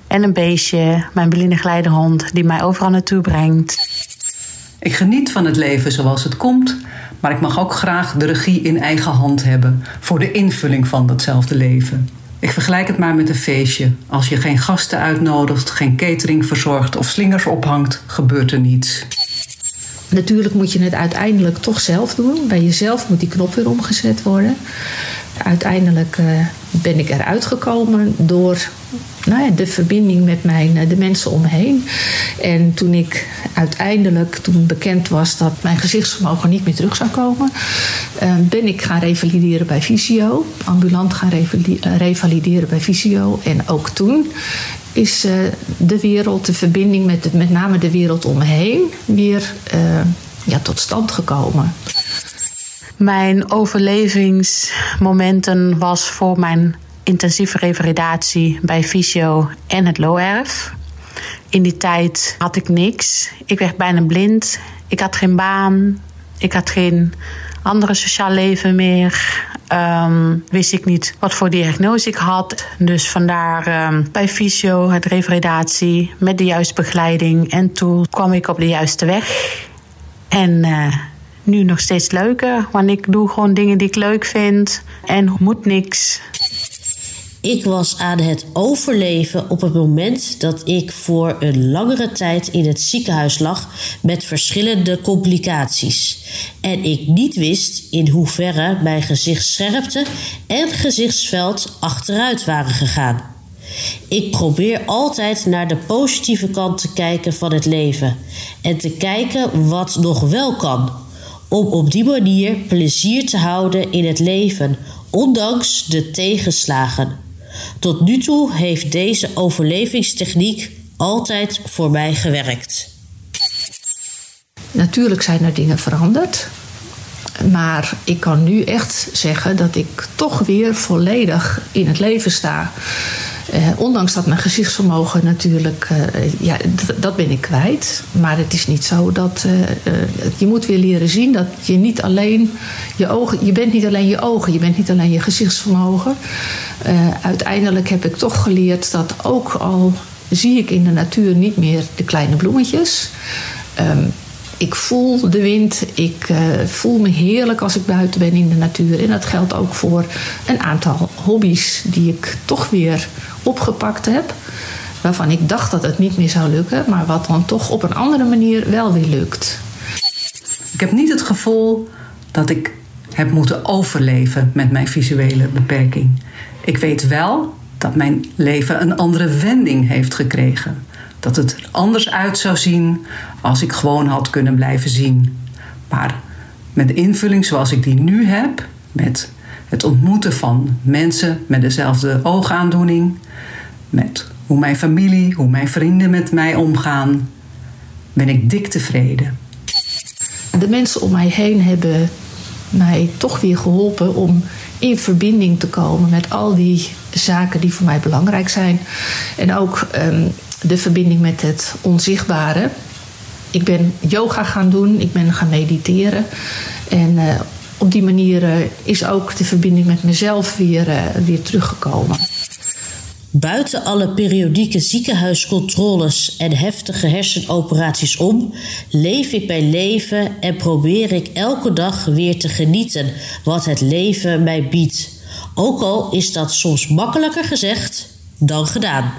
En een beestje. Mijn Beline Geleidehond die mij overal naartoe brengt. Ik geniet van het leven zoals het komt, maar ik mag ook graag de regie in eigen hand hebben voor de invulling van datzelfde leven. Ik vergelijk het maar met een feestje. Als je geen gasten uitnodigt, geen catering verzorgt of slingers ophangt, gebeurt er niets. Natuurlijk moet je het uiteindelijk toch zelf doen. Bij jezelf moet die knop weer omgezet worden. Uiteindelijk eh, ben ik eruit gekomen door nou ja, de verbinding met mijn, eh, de mensen om me heen. En toen ik uiteindelijk, toen bekend was dat mijn gezichtsvermogen niet meer terug zou komen, eh, ben ik gaan revalideren bij Visio. Ambulant gaan eh, revalideren bij Visio. En ook toen is de wereld, de verbinding met met name de wereld om me heen, weer ja, tot stand gekomen. Mijn overlevingsmomenten was voor mijn intensieve revalidatie bij Fysio en het LOERF. In die tijd had ik niks. Ik werd bijna blind. Ik had geen baan. Ik had geen andere sociaal leven meer. Ehm, wist ik niet wat voor diagnose ik had. Dus vandaar ehm, bij fysio, het revalidatie, met de juiste begeleiding. En toen kwam ik op de juiste weg. En eh, nu nog steeds leuker, want ik doe gewoon dingen die ik leuk vind. En moet niks. Ik was aan het overleven op het moment dat ik voor een langere tijd in het ziekenhuis lag met verschillende complicaties. En ik niet wist in hoeverre mijn gezichtsscherpte en gezichtsveld achteruit waren gegaan. Ik probeer altijd naar de positieve kant te kijken van het leven en te kijken wat nog wel kan. Om op die manier plezier te houden in het leven, ondanks de tegenslagen. Tot nu toe heeft deze overlevingstechniek altijd voor mij gewerkt. Natuurlijk zijn er dingen veranderd. Maar ik kan nu echt zeggen dat ik toch weer volledig in het leven sta. Eh, ondanks dat mijn gezichtsvermogen natuurlijk, eh, ja, dat ben ik kwijt. Maar het is niet zo dat eh, je moet weer leren zien dat je niet alleen je ogen, je bent niet alleen je ogen, je bent niet alleen je gezichtsvermogen. Uiteindelijk heb ik toch geleerd dat ook al zie ik in de natuur niet meer de kleine bloemetjes. ehm, Ik voel de wind. Ik voel me heerlijk als ik buiten ben in de natuur. En dat geldt ook voor een aantal hobby's die ik toch weer opgepakt heb. Waarvan ik dacht dat het niet meer zou lukken, maar wat dan toch op een andere manier wel weer lukt. Ik heb niet het gevoel dat ik heb moeten overleven met mijn visuele beperking. Ik weet wel dat mijn leven een andere wending heeft gekregen. Dat het er anders uit zou zien als ik gewoon had kunnen blijven zien. Maar met de invulling zoals ik die nu heb, met het ontmoeten van mensen met dezelfde oogaandoening, met hoe mijn familie, hoe mijn vrienden met mij omgaan, ben ik dik tevreden. De mensen om mij heen hebben mij toch weer geholpen om in verbinding te komen met al die zaken die voor mij belangrijk zijn. En ook um, de verbinding met het onzichtbare. Ik ben yoga gaan doen, ik ben gaan mediteren. En uh, op die manier uh, is ook de verbinding met mezelf weer, uh, weer teruggekomen. Buiten alle periodieke ziekenhuiscontroles en heftige hersenoperaties om, leef ik mijn leven en probeer ik elke dag weer te genieten wat het leven mij biedt. Ook al is dat soms makkelijker gezegd dan gedaan.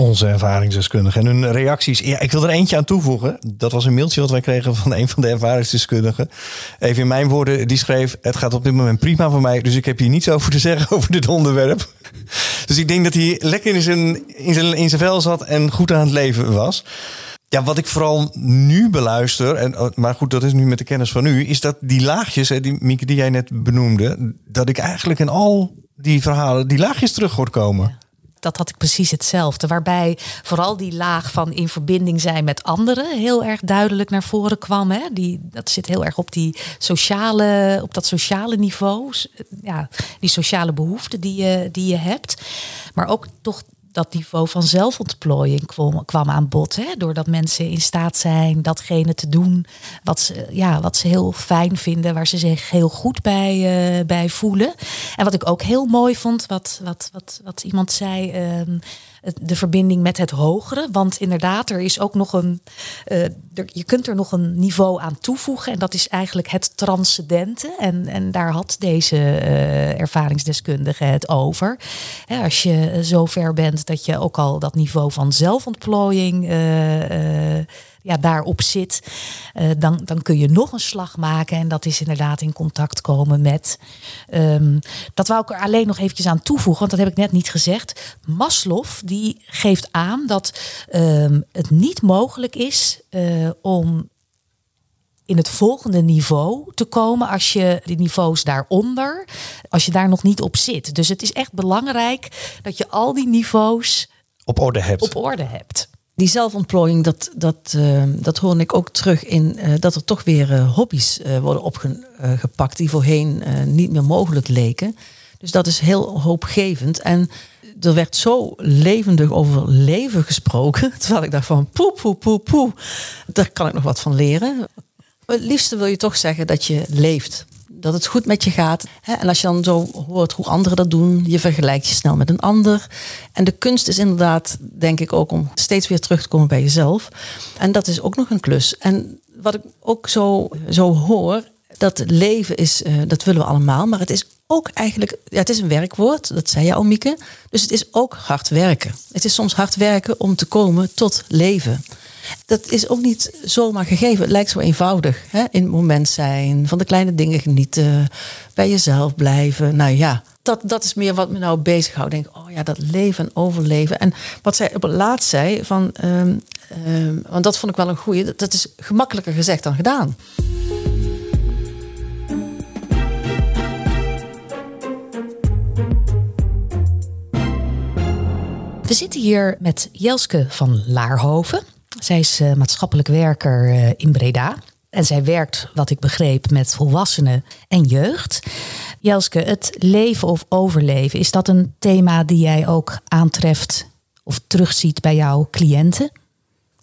Onze ervaringsdeskundigen en hun reacties. Ja, ik wil er eentje aan toevoegen. Dat was een mailtje wat wij kregen van een van de ervaringsdeskundigen. Even in mijn woorden, die schreef: Het gaat op dit moment prima voor mij, dus ik heb hier niets over te zeggen over dit onderwerp. Dus ik denk dat hij lekker in zijn, in zijn, vel zat en goed aan het leven was. Ja, wat ik vooral nu beluister, en, maar goed, dat is nu met de kennis van u, is dat die laagjes, die, Mieke, die jij net benoemde, dat ik eigenlijk in al die verhalen die laagjes terug hoor komen dat had ik precies hetzelfde. Waarbij vooral die laag van in verbinding zijn met anderen heel erg duidelijk naar voren kwam. Hè? Die, dat zit heel erg op, die sociale, op dat sociale niveau. Ja, die sociale behoeften die je, die je hebt. Maar ook toch dat niveau van zelfontplooiing kwam, kwam aan bod. Hè? Doordat mensen in staat zijn datgene te doen wat ze, ja, wat ze heel fijn vinden, waar ze zich heel goed bij, uh, bij voelen. En wat ik ook heel mooi vond, wat, wat, wat, wat iemand zei. Uh, de verbinding met het hogere. Want inderdaad, er is ook nog een. Uh, je kunt er nog een niveau aan toevoegen. En dat is eigenlijk het transcendente. En, en daar had deze uh, ervaringsdeskundige het over. als je zo ver bent dat je ook al dat niveau van zelfontplooiing. Uh, ja, daarop zit, uh, dan, dan kun je nog een slag maken. En dat is inderdaad in contact komen met. Um, dat wou ik er alleen nog eventjes aan toevoegen, want dat heb ik net niet gezegd. Maslow die geeft aan dat um, het niet mogelijk is uh, om in het volgende niveau te komen als je de niveaus daaronder, als je daar nog niet op zit. Dus het is echt belangrijk dat je al die niveaus op orde hebt. Op orde hebt die zelfontplooiing, dat, dat, uh, dat hoor ik ook terug in uh, dat er toch weer uh, hobby's worden opgepakt die voorheen niet meer mogelijk leken. Dus dat is heel hoopgevend. En er werd zo levendig over leven gesproken. Terwijl ik dacht van poe, poe, poe, poe. Daar kan ik nog wat van leren. Het liefste wil je toch zeggen dat je leeft dat het goed met je gaat. En als je dan zo hoort hoe anderen dat doen, je vergelijkt je snel met een ander. En de kunst is inderdaad, denk ik ook, om steeds weer terug te komen bij jezelf. En dat is ook nog een klus. En wat ik ook zo, zo hoor, dat leven is, uh, dat willen we allemaal, maar het is ook eigenlijk, ja, het is een werkwoord, dat zei je al, Mieke. Dus het is ook hard werken. Het is soms hard werken om te komen tot leven dat is ook niet zomaar gegeven. Het lijkt zo eenvoudig. Hè? In het moment zijn, van de kleine dingen genieten, bij jezelf blijven. Nou ja, dat, dat is meer wat me nou bezighoudt. Denk, oh ja, dat leven en overleven. En wat zij op het laatst zei, van, um, um, want dat vond ik wel een goeie. Dat is gemakkelijker gezegd dan gedaan. We zitten hier met Jelske van Laarhoven. Zij is uh, maatschappelijk werker uh, in Breda. En zij werkt, wat ik begreep, met volwassenen en jeugd. Jelske, het leven of overleven, is dat een thema die jij ook aantreft of terugziet bij jouw cliënten?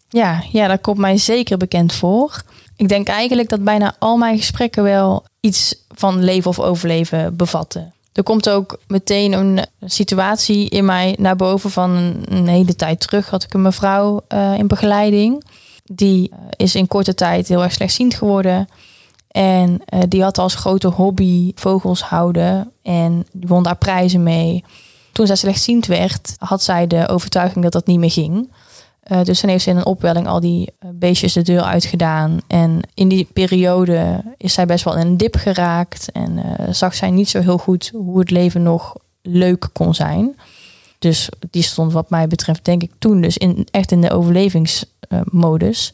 Ja, ja, dat komt mij zeker bekend voor. Ik denk eigenlijk dat bijna al mijn gesprekken wel iets van leven of overleven bevatten. Er komt ook meteen een situatie in mij naar boven van een, hele tijd terug. Had ik een mevrouw uh, in begeleiding. Die uh, is in korte tijd heel erg slechtziend geworden. En uh, die had als grote hobby vogels houden. En die won daar prijzen mee. Toen zij slechtziend werd, had zij de overtuiging dat dat niet meer ging. Uh, dus dan heeft ze in een opwelling al die beestjes de deur uitgedaan. En in die periode is zij best wel in een dip geraakt. En uh, zag zij niet zo heel goed hoe het leven nog leuk kon zijn. Dus die stond wat mij betreft denk ik toen dus in, echt in de overlevingsmodus.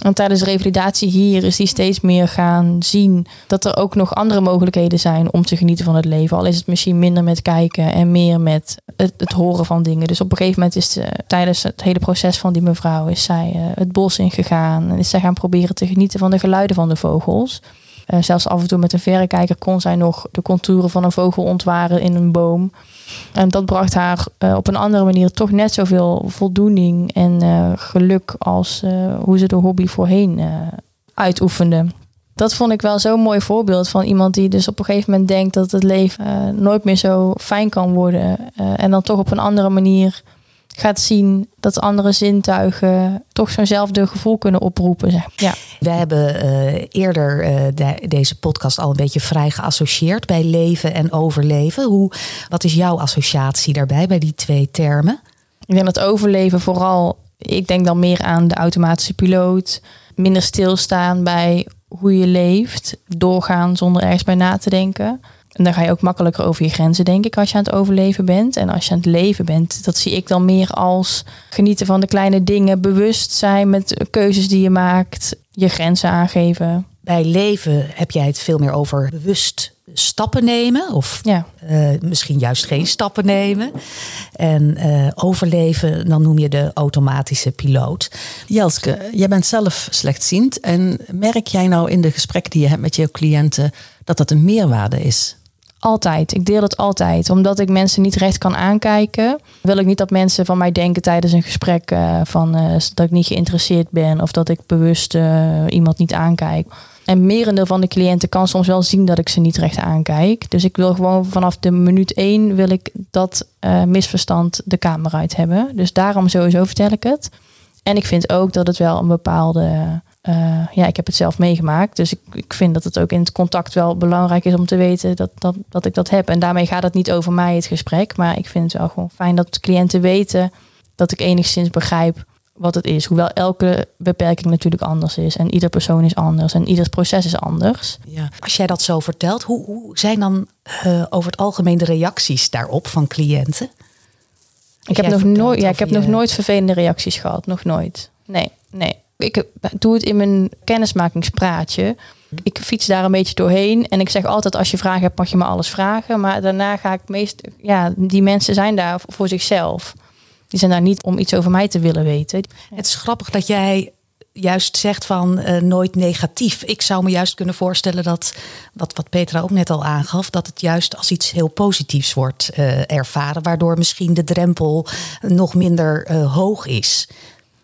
En tijdens de revalidatie hier is die steeds meer gaan zien dat er ook nog andere mogelijkheden zijn om te genieten van het leven. Al is het misschien minder met kijken en meer met het, horen van dingen. Dus op een gegeven moment is de, tijdens het hele proces van die mevrouw is zij uh, het bos ingegaan en is zij gaan proberen te genieten van de geluiden van de vogels. Uh, zelfs af en toe met een verrekijker kon zij nog de contouren van een vogel ontwaren in een boom. En dat bracht haar uh, op een andere manier toch net zoveel voldoening en uh, geluk als uh, hoe ze de hobby voorheen uitoefende. Dat vond ik wel zo'n mooi voorbeeld van iemand die dus op een gegeven moment denkt dat het leven nooit meer zo fijn kan worden. en dan toch op een andere manier gaat zien dat andere zintuigen toch zo'nzelfde gevoel kunnen oproepen. Zeg. Ja. We hebben uh, eerder uh, de, deze podcast al een beetje vrij geassocieerd bij leven en overleven. Hoe, wat is jouw associatie daarbij bij die twee termen? Ik denk dat overleven vooral, ik denk dan meer aan de automatische piloot. Minder stilstaan bij hoe je leeft, doorgaan zonder ergens bij na te denken. En dan ga je ook makkelijker over je grenzen, denk ik, als je aan het overleven bent. En als je aan het leven bent, dat zie ik dan meer als genieten van de kleine dingen, bewust zijn met keuzes die je maakt, je grenzen aangeven. Bij leven heb jij het veel meer over bewust stappen nemen, of ja. uh, misschien juist geen stappen nemen. En uh, overleven, dan noem je de automatische piloot. Jelske, jij bent zelf slechtziend. En merk jij nou in de gesprekken die je hebt met je cliënten dat dat een meerwaarde is? Altijd. Ik deel het altijd. Omdat ik mensen niet recht kan aankijken, wil ik niet dat mensen van mij denken tijdens een gesprek uh, van, uh, dat ik niet geïnteresseerd ben of dat ik bewust uh, iemand niet aankijk. En merendeel van de cliënten kan soms wel zien dat ik ze niet recht aankijk. Dus ik wil gewoon vanaf de minuut één wil ik dat misverstand de kamer uit hebben. Dus daarom sowieso vertel ik het. En ik vind ook dat het wel een bepaalde uh, ja, ik heb het zelf meegemaakt. Dus ik, ik vind dat het ook in het contact wel belangrijk is om te weten dat, dat, dat ik dat heb. En daarmee gaat het niet over mij, het gesprek. Maar ik vind het wel gewoon fijn dat cliënten weten dat ik enigszins begrijp wat het is. Hoewel elke beperking natuurlijk anders is. En ieder persoon is anders. En ieder proces is anders. Ja. Als jij dat zo vertelt, hoe, hoe zijn dan uh, over het algemeen de reacties daarop van cliënten? Ik heb, nog, nooit, ja, ik heb je... nog nooit vervelende reacties gehad. Nog nooit. Nee, nee ik doe het in mijn kennismakingspraatje. Ik fiets daar een beetje doorheen. En ik zeg altijd, als je vragen hebt, mag je me alles vragen. Maar daarna ga ik meest... Ja, die mensen zijn daar voor zichzelf. Die zijn daar niet om iets over mij te willen weten. Het is grappig dat jij juist zegt van uh, nooit negatief. Ik zou me juist kunnen voorstellen dat, wat, wat Petra ook net al aangaf, dat het juist als iets heel positiefs wordt uh, ervaren, waardoor misschien de drempel nog minder uh, hoog is.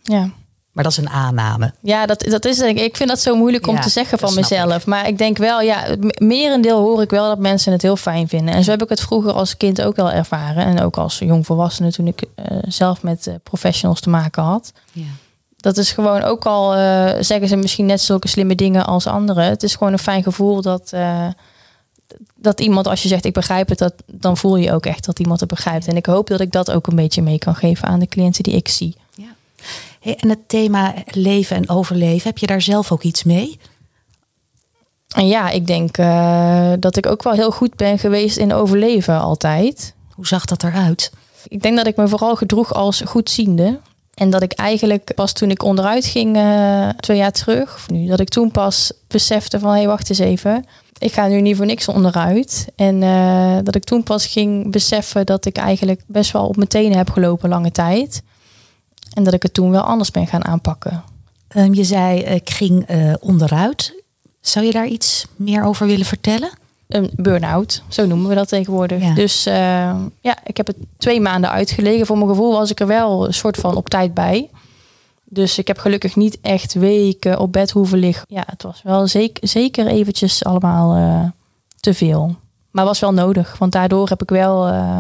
Ja. Maar dat is een aanname. Ja, dat, dat is denk ik. Ik vind dat zo moeilijk om ja, te zeggen van mezelf. Ik. Maar ik denk wel, ja, het merendeel hoor ik wel dat mensen het heel fijn vinden. En zo heb ik het vroeger als kind ook wel ervaren. En ook als jongvolwassene toen ik uh, zelf met uh, professionals te maken had. Ja. Dat is gewoon ook al, uh, zeggen ze misschien net zulke slimme dingen als anderen. Het is gewoon een fijn gevoel dat, dat iemand, als je zegt ik begrijp het, dat, dan voel je ook echt dat iemand het begrijpt. En ik hoop dat ik dat ook een beetje mee kan geven aan de cliënten die ik zie. Ja. Hey, en het thema leven en overleven, heb je daar zelf ook iets mee? Ja, ik denk uh, dat ik ook wel heel goed ben geweest in overleven altijd. Hoe zag dat eruit? Ik denk dat ik me vooral gedroeg als goedziende. En dat ik eigenlijk pas toen ik onderuit ging, uh, twee jaar terug, of nu, dat ik toen pas besefte van hé, hey, wacht eens even. Ik ga nu niet voor niks onderuit. En uh, dat ik toen pas ging beseffen dat ik eigenlijk best wel op mijn tenen heb gelopen lange tijd. En dat ik het toen wel anders ben gaan aanpakken. Um, je zei, ik ging uh, onderuit. Zou je daar iets meer over willen vertellen? Een burn-out, zo noemen we dat tegenwoordig. Ja. Dus uh, ja, ik heb het twee maanden uitgelegen. Voor mijn gevoel was ik er wel een soort van op tijd bij. Dus ik heb gelukkig niet echt weken op bed hoeven liggen. Ja, het was wel zeker, zeker eventjes allemaal uh, te veel. Maar was wel nodig, want daardoor heb ik wel eh,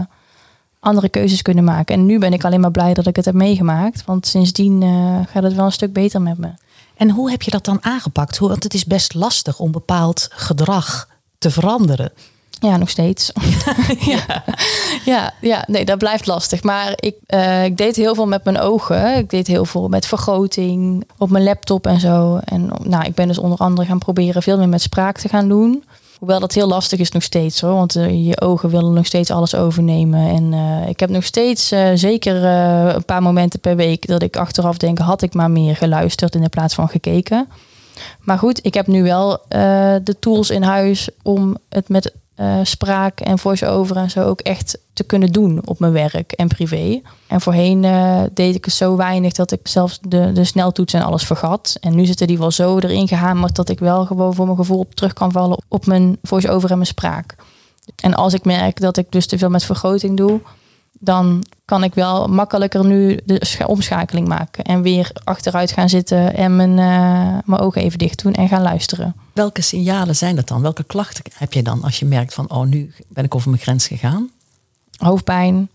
andere keuzes kunnen maken. En nu ben ik alleen maar blij dat ik het heb meegemaakt. Want sindsdien eh, gaat het wel een stuk beter met me. En hoe heb je dat dan aangepakt? Want het is best lastig om bepaald gedrag te veranderen. Ja, nog steeds. ja. Ja, ja, nee, dat blijft lastig. Maar ik, eh, ik deed heel veel met mijn ogen. Ik deed heel veel met vergroting op mijn laptop en zo. En nou, ik ben dus onder andere gaan proberen veel meer met spraak te gaan doen. Hoewel dat heel lastig is nog steeds hoor. Want eh, je ogen willen nog steeds alles overnemen. En eh, ik heb nog steeds eh, zeker een paar momenten per week dat ik achteraf denk, had ik maar meer geluisterd in plaats van gekeken. Maar goed, ik heb nu wel de tools in huis om het met eh, spraak en voice-over en zo ook echt te kunnen doen op mijn werk en privé. En voorheen eh, deed ik het zo weinig dat ik zelfs de, de sneltoets en alles vergat. En nu zitten die wel zo erin gehamerd dat ik wel gewoon voor mijn gevoel op terug kan vallen op mijn voice-over en mijn spraak. En als ik merk dat ik dus te veel met vergroting doe, dan kan ik wel makkelijker nu de scha- omschakeling maken. En weer achteruit gaan zitten en mijn, eh, mijn ogen even dicht doen en gaan luisteren. Welke signalen zijn dat dan? Welke klachten heb je dan als je merkt van, oh, nu ben ik over mijn grens gegaan? Hoofdpijn,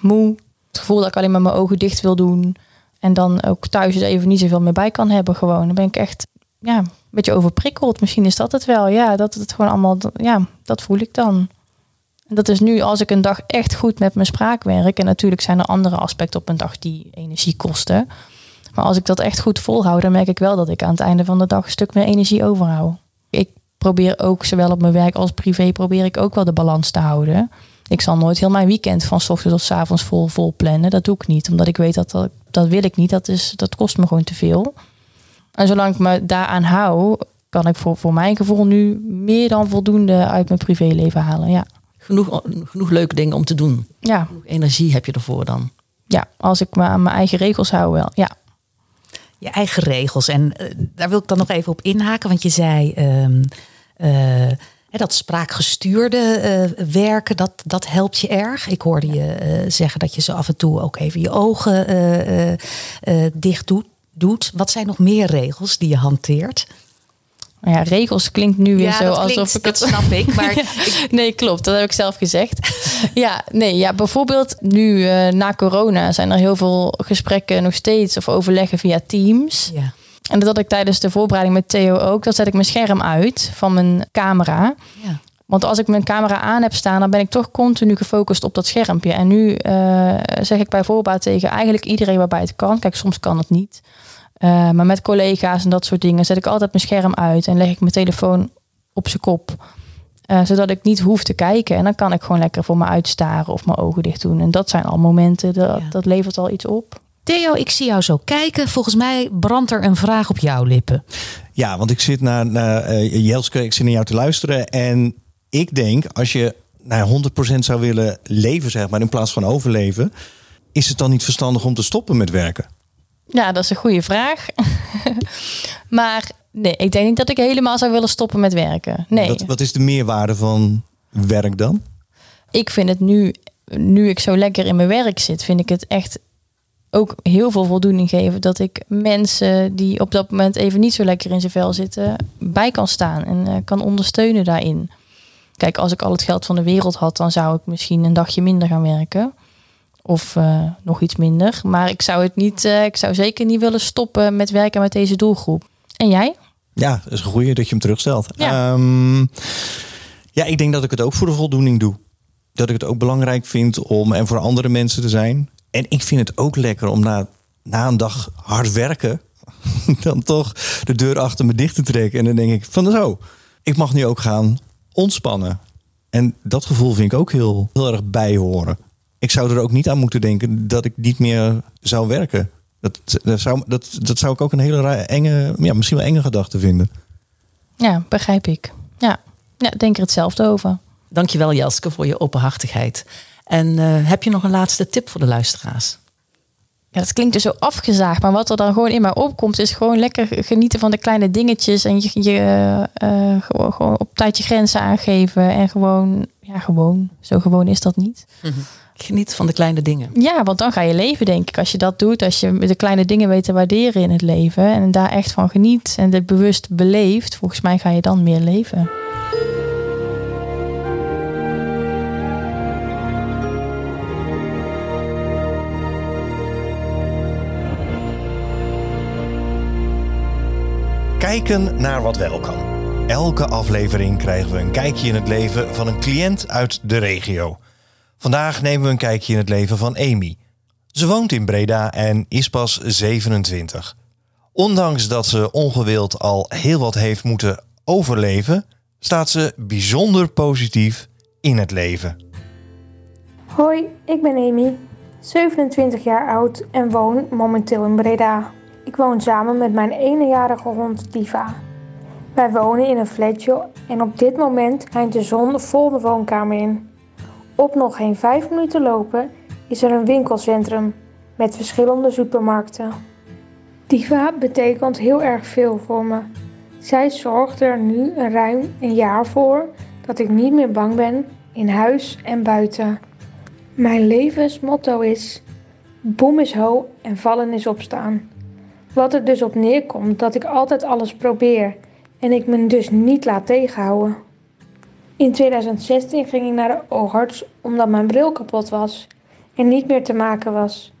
moe, het gevoel dat ik alleen maar mijn ogen dicht wil doen. En dan ook thuis er even niet zoveel meer bij kan hebben gewoon. Dan ben ik echt ja, een beetje overprikkeld. Misschien is dat het wel. Ja, dat het gewoon allemaal, ja, dat voel ik dan. Dat is nu als ik een dag echt goed met mijn spraak werk. En natuurlijk zijn er andere aspecten op een dag die energie kosten. Maar als ik dat echt goed volhoud, dan merk ik wel dat ik aan het einde van de dag een stuk meer energie overhoud. Ik probeer ook, zowel op mijn werk als privé, probeer ik ook wel de balans te houden. Ik zal nooit heel mijn weekend van s ochtends tot avonds vol, vol plannen. Dat doe ik niet, omdat ik weet dat dat, dat wil ik niet. Dat, is, dat kost me gewoon te veel. En zolang ik me daaraan hou, kan ik voor, voor mijn gevoel nu meer dan voldoende uit mijn privéleven halen. Ja. Genoeg, genoeg leuke dingen om te doen. Ja. Genoeg energie heb je ervoor dan. ja, als ik me aan mijn eigen regels hou wel. Ja. Je eigen regels. En eh, daar wil ik dan nog even op inhaken. Want je zei ehm, eh, hè, dat spraakgestuurde eh, werken, dat, dat helpt je erg. Ik hoorde je zeggen dat je zo af en toe ook even je ogen eh, eh, eh, dicht doet, doet. Wat zijn nog meer regels die je hanteert? Ja, regels klinkt nu weer Ja, zo dat alsof klinkt- ik dat het... snap ik, maar nee, klopt. Dat heb ik zelf gezegd. ja, nee, ja, bijvoorbeeld nu eh, na corona zijn er heel veel gesprekken nog steeds of overleggen via Teams. Ja. En dat had ik tijdens de voorbereiding met Theo ook. Dan zet ik mijn scherm uit van mijn camera. Ja. Want als ik mijn camera aan heb staan, dan ben ik toch continu gefocust op dat schermpje. En nu eh, zeg ik bij voorbaat tegen eigenlijk iedereen waarbij het kan. Kijk, soms kan het niet. Eh, maar met collega's en dat soort dingen zet ik altijd mijn scherm uit en leg ik mijn telefoon op zijn kop. Eh, zodat ik niet hoef te kijken. En dan kan ik gewoon lekker voor me uitstaren of mijn ogen dicht doen. En dat zijn al momenten, dat, Ja. dat levert al iets op. Theo, ik zie jou zo kijken. Volgens mij brandt er een vraag op jouw lippen. Ja, want ik zit naar, naar eh, Jelske, ik zit naar jou te luisteren. En ik denk, als je naar 100% zou willen leven, zeg maar, in plaats van overleven, is het dan niet verstandig om te stoppen met werken? Ja, dat is een goede vraag. maar nee, ik denk niet dat ik helemaal zou willen stoppen met werken. Nee. Wat, wat is de meerwaarde van werk dan? ik vind het nu, nu ik zo lekker in mijn werk zit, vind ik het echt ook heel veel voldoening geven dat ik mensen die op dat moment even niet zo lekker in zijn vel zitten, bij kan staan en eh, kan ondersteunen daarin. Kijk, als ik al het geld van de wereld had, dan zou ik misschien een dagje minder gaan werken. Of eh, nog iets minder. Maar ik zou het niet, eh, ik zou zeker niet willen stoppen met werken met deze doelgroep. En jij? Ja, dat is een goeie dat je hem terugstelt. Ja. Ehm, ja, ik denk dat ik het ook voor de voldoening doe. Dat ik het ook belangrijk vind om en voor andere mensen te zijn. En ik vind het ook lekker om na, na een dag hard werken... dan toch de deur achter me dicht te trekken. En dan denk ik van zo, ik mag nu ook gaan ontspannen. En dat gevoel vind ik ook heel, heel erg bijhoren. Ik zou er ook niet aan moeten denken dat ik niet meer zou werken. Dat, dat, zou, dat, dat zou ik ook een hele raar, enge, ja, misschien wel enge gedachte vinden. Ja, begrijp ik. Ja, ja denk er hetzelfde over. Dankjewel Jelske voor je openhartigheid. En eh, heb je nog een laatste tip voor de luisteraars? Ja, dat klinkt dus zo afgezaagd, maar wat er dan gewoon in mij opkomt, is gewoon lekker genieten van de kleine dingetjes en je, je eh, gewoon, gewoon op tijd je grenzen aangeven en gewoon, ja, gewoon. Zo gewoon is dat niet. Mhm. Geniet van de kleine dingen. Ja, want dan ga je leven, denk ik. Als je dat doet, als je de kleine dingen weet te waarderen in het leven en daar echt van geniet en dit bewust beleeft, volgens mij ga je dan meer leven. Kijken naar wat wel kan. Elke aflevering krijgen we een kijkje in het leven van een cliënt uit de regio. Vandaag nemen we een kijkje in het leven van Amy. Ze woont in Breda en is pas 27. Ondanks dat ze ongewild al heel wat heeft moeten overleven, staat ze bijzonder positief in het leven. Hoi, ik ben Amy, 27 jaar oud en woon momenteel in Breda. Ik woon samen met mijn eenjarige hond Diva. Wij wonen in een flatje en op dit moment schijnt de zon vol de woonkamer in. Op nog geen vijf minuten lopen is er een winkelcentrum met verschillende supermarkten. Diva betekent heel erg veel voor me. Zij zorgt er nu een ruim een jaar voor dat ik niet meer bang ben in huis en buiten. Mijn levensmotto is: boem is ho en vallen is opstaan. Wat er dus op neerkomt dat ik altijd alles probeer en ik me dus niet laat tegenhouden. In 2016 ging ik naar de oogarts omdat mijn bril kapot was en niet meer te maken was.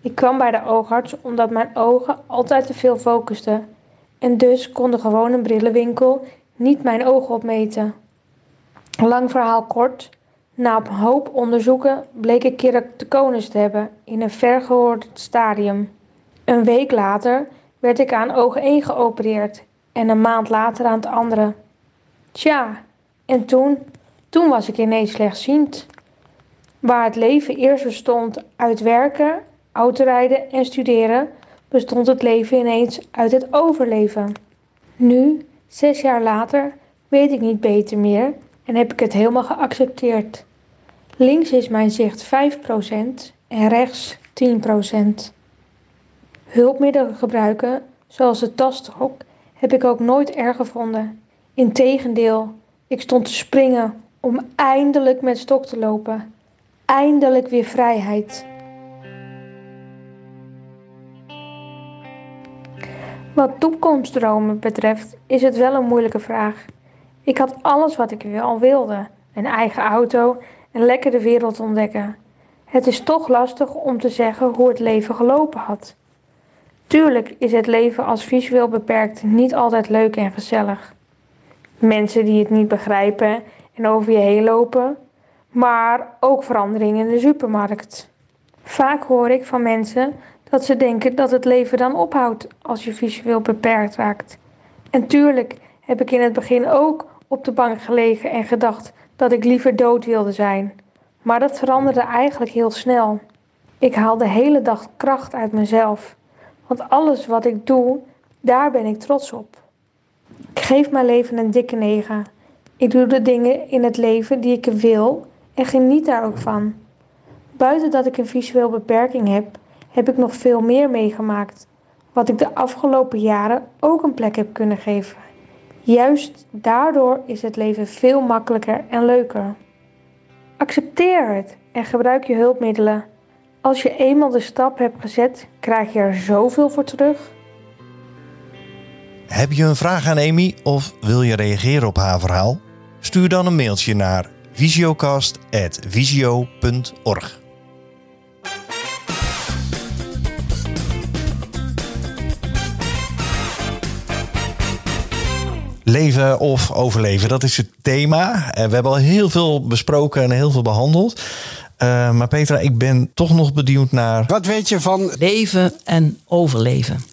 Ik kwam bij de oogarts omdat mijn ogen altijd te veel focusten en dus kon de gewone brillenwinkel niet mijn ogen opmeten. Lang verhaal kort, na een hoop onderzoeken bleek ik keratoconus te hebben in een vergehoord stadium. Een week later werd ik aan oog 1 geopereerd en een maand later aan het andere. Tja, en toen, toen was ik ineens slechtziend. Waar het leven eerst bestond uit werken, autorijden en studeren, bestond het leven ineens uit het overleven. Nu, zes jaar later, weet ik niet beter meer en heb ik het helemaal geaccepteerd. Links is mijn zicht 5% en rechts 10%. Hulpmiddelen gebruiken, zoals de tasdruk, heb ik ook nooit erg gevonden. Integendeel, ik stond te springen om eindelijk met stok te lopen. Eindelijk weer vrijheid. Wat toekomstdromen betreft is het wel een moeilijke vraag. Ik had alles wat ik wel wilde: een eigen auto en lekker de wereld ontdekken. Het is toch lastig om te zeggen hoe het leven gelopen had. Tuurlijk is het leven als visueel beperkt niet altijd leuk en gezellig. Mensen die het niet begrijpen en over je heen lopen, maar ook veranderingen in de supermarkt. Vaak hoor ik van mensen dat ze denken dat het leven dan ophoudt als je visueel beperkt raakt. En tuurlijk heb ik in het begin ook op de bank gelegen en gedacht dat ik liever dood wilde zijn. Maar dat veranderde eigenlijk heel snel. Ik haal de hele dag kracht uit mezelf. Want alles wat ik doe, daar ben ik trots op. Ik geef mijn leven een dikke negen. Ik doe de dingen in het leven die ik wil en geniet daar ook van. Buiten dat ik een visueel beperking heb, heb ik nog veel meer meegemaakt. Wat ik de afgelopen jaren ook een plek heb kunnen geven. Juist daardoor is het leven veel makkelijker en leuker. Accepteer het en gebruik je hulpmiddelen. Als je eenmaal de stap hebt gezet, krijg je er zoveel voor terug. Heb je een vraag aan Amy of wil je reageren op haar verhaal? Stuur dan een mailtje naar visiocast.visio.org. Leven of overleven, dat is het thema. Eh, We hebben al heel veel besproken en heel veel behandeld. Eh, maar Petra, ik ben toch nog benieuwd naar. Wat weet je van leven en overleven?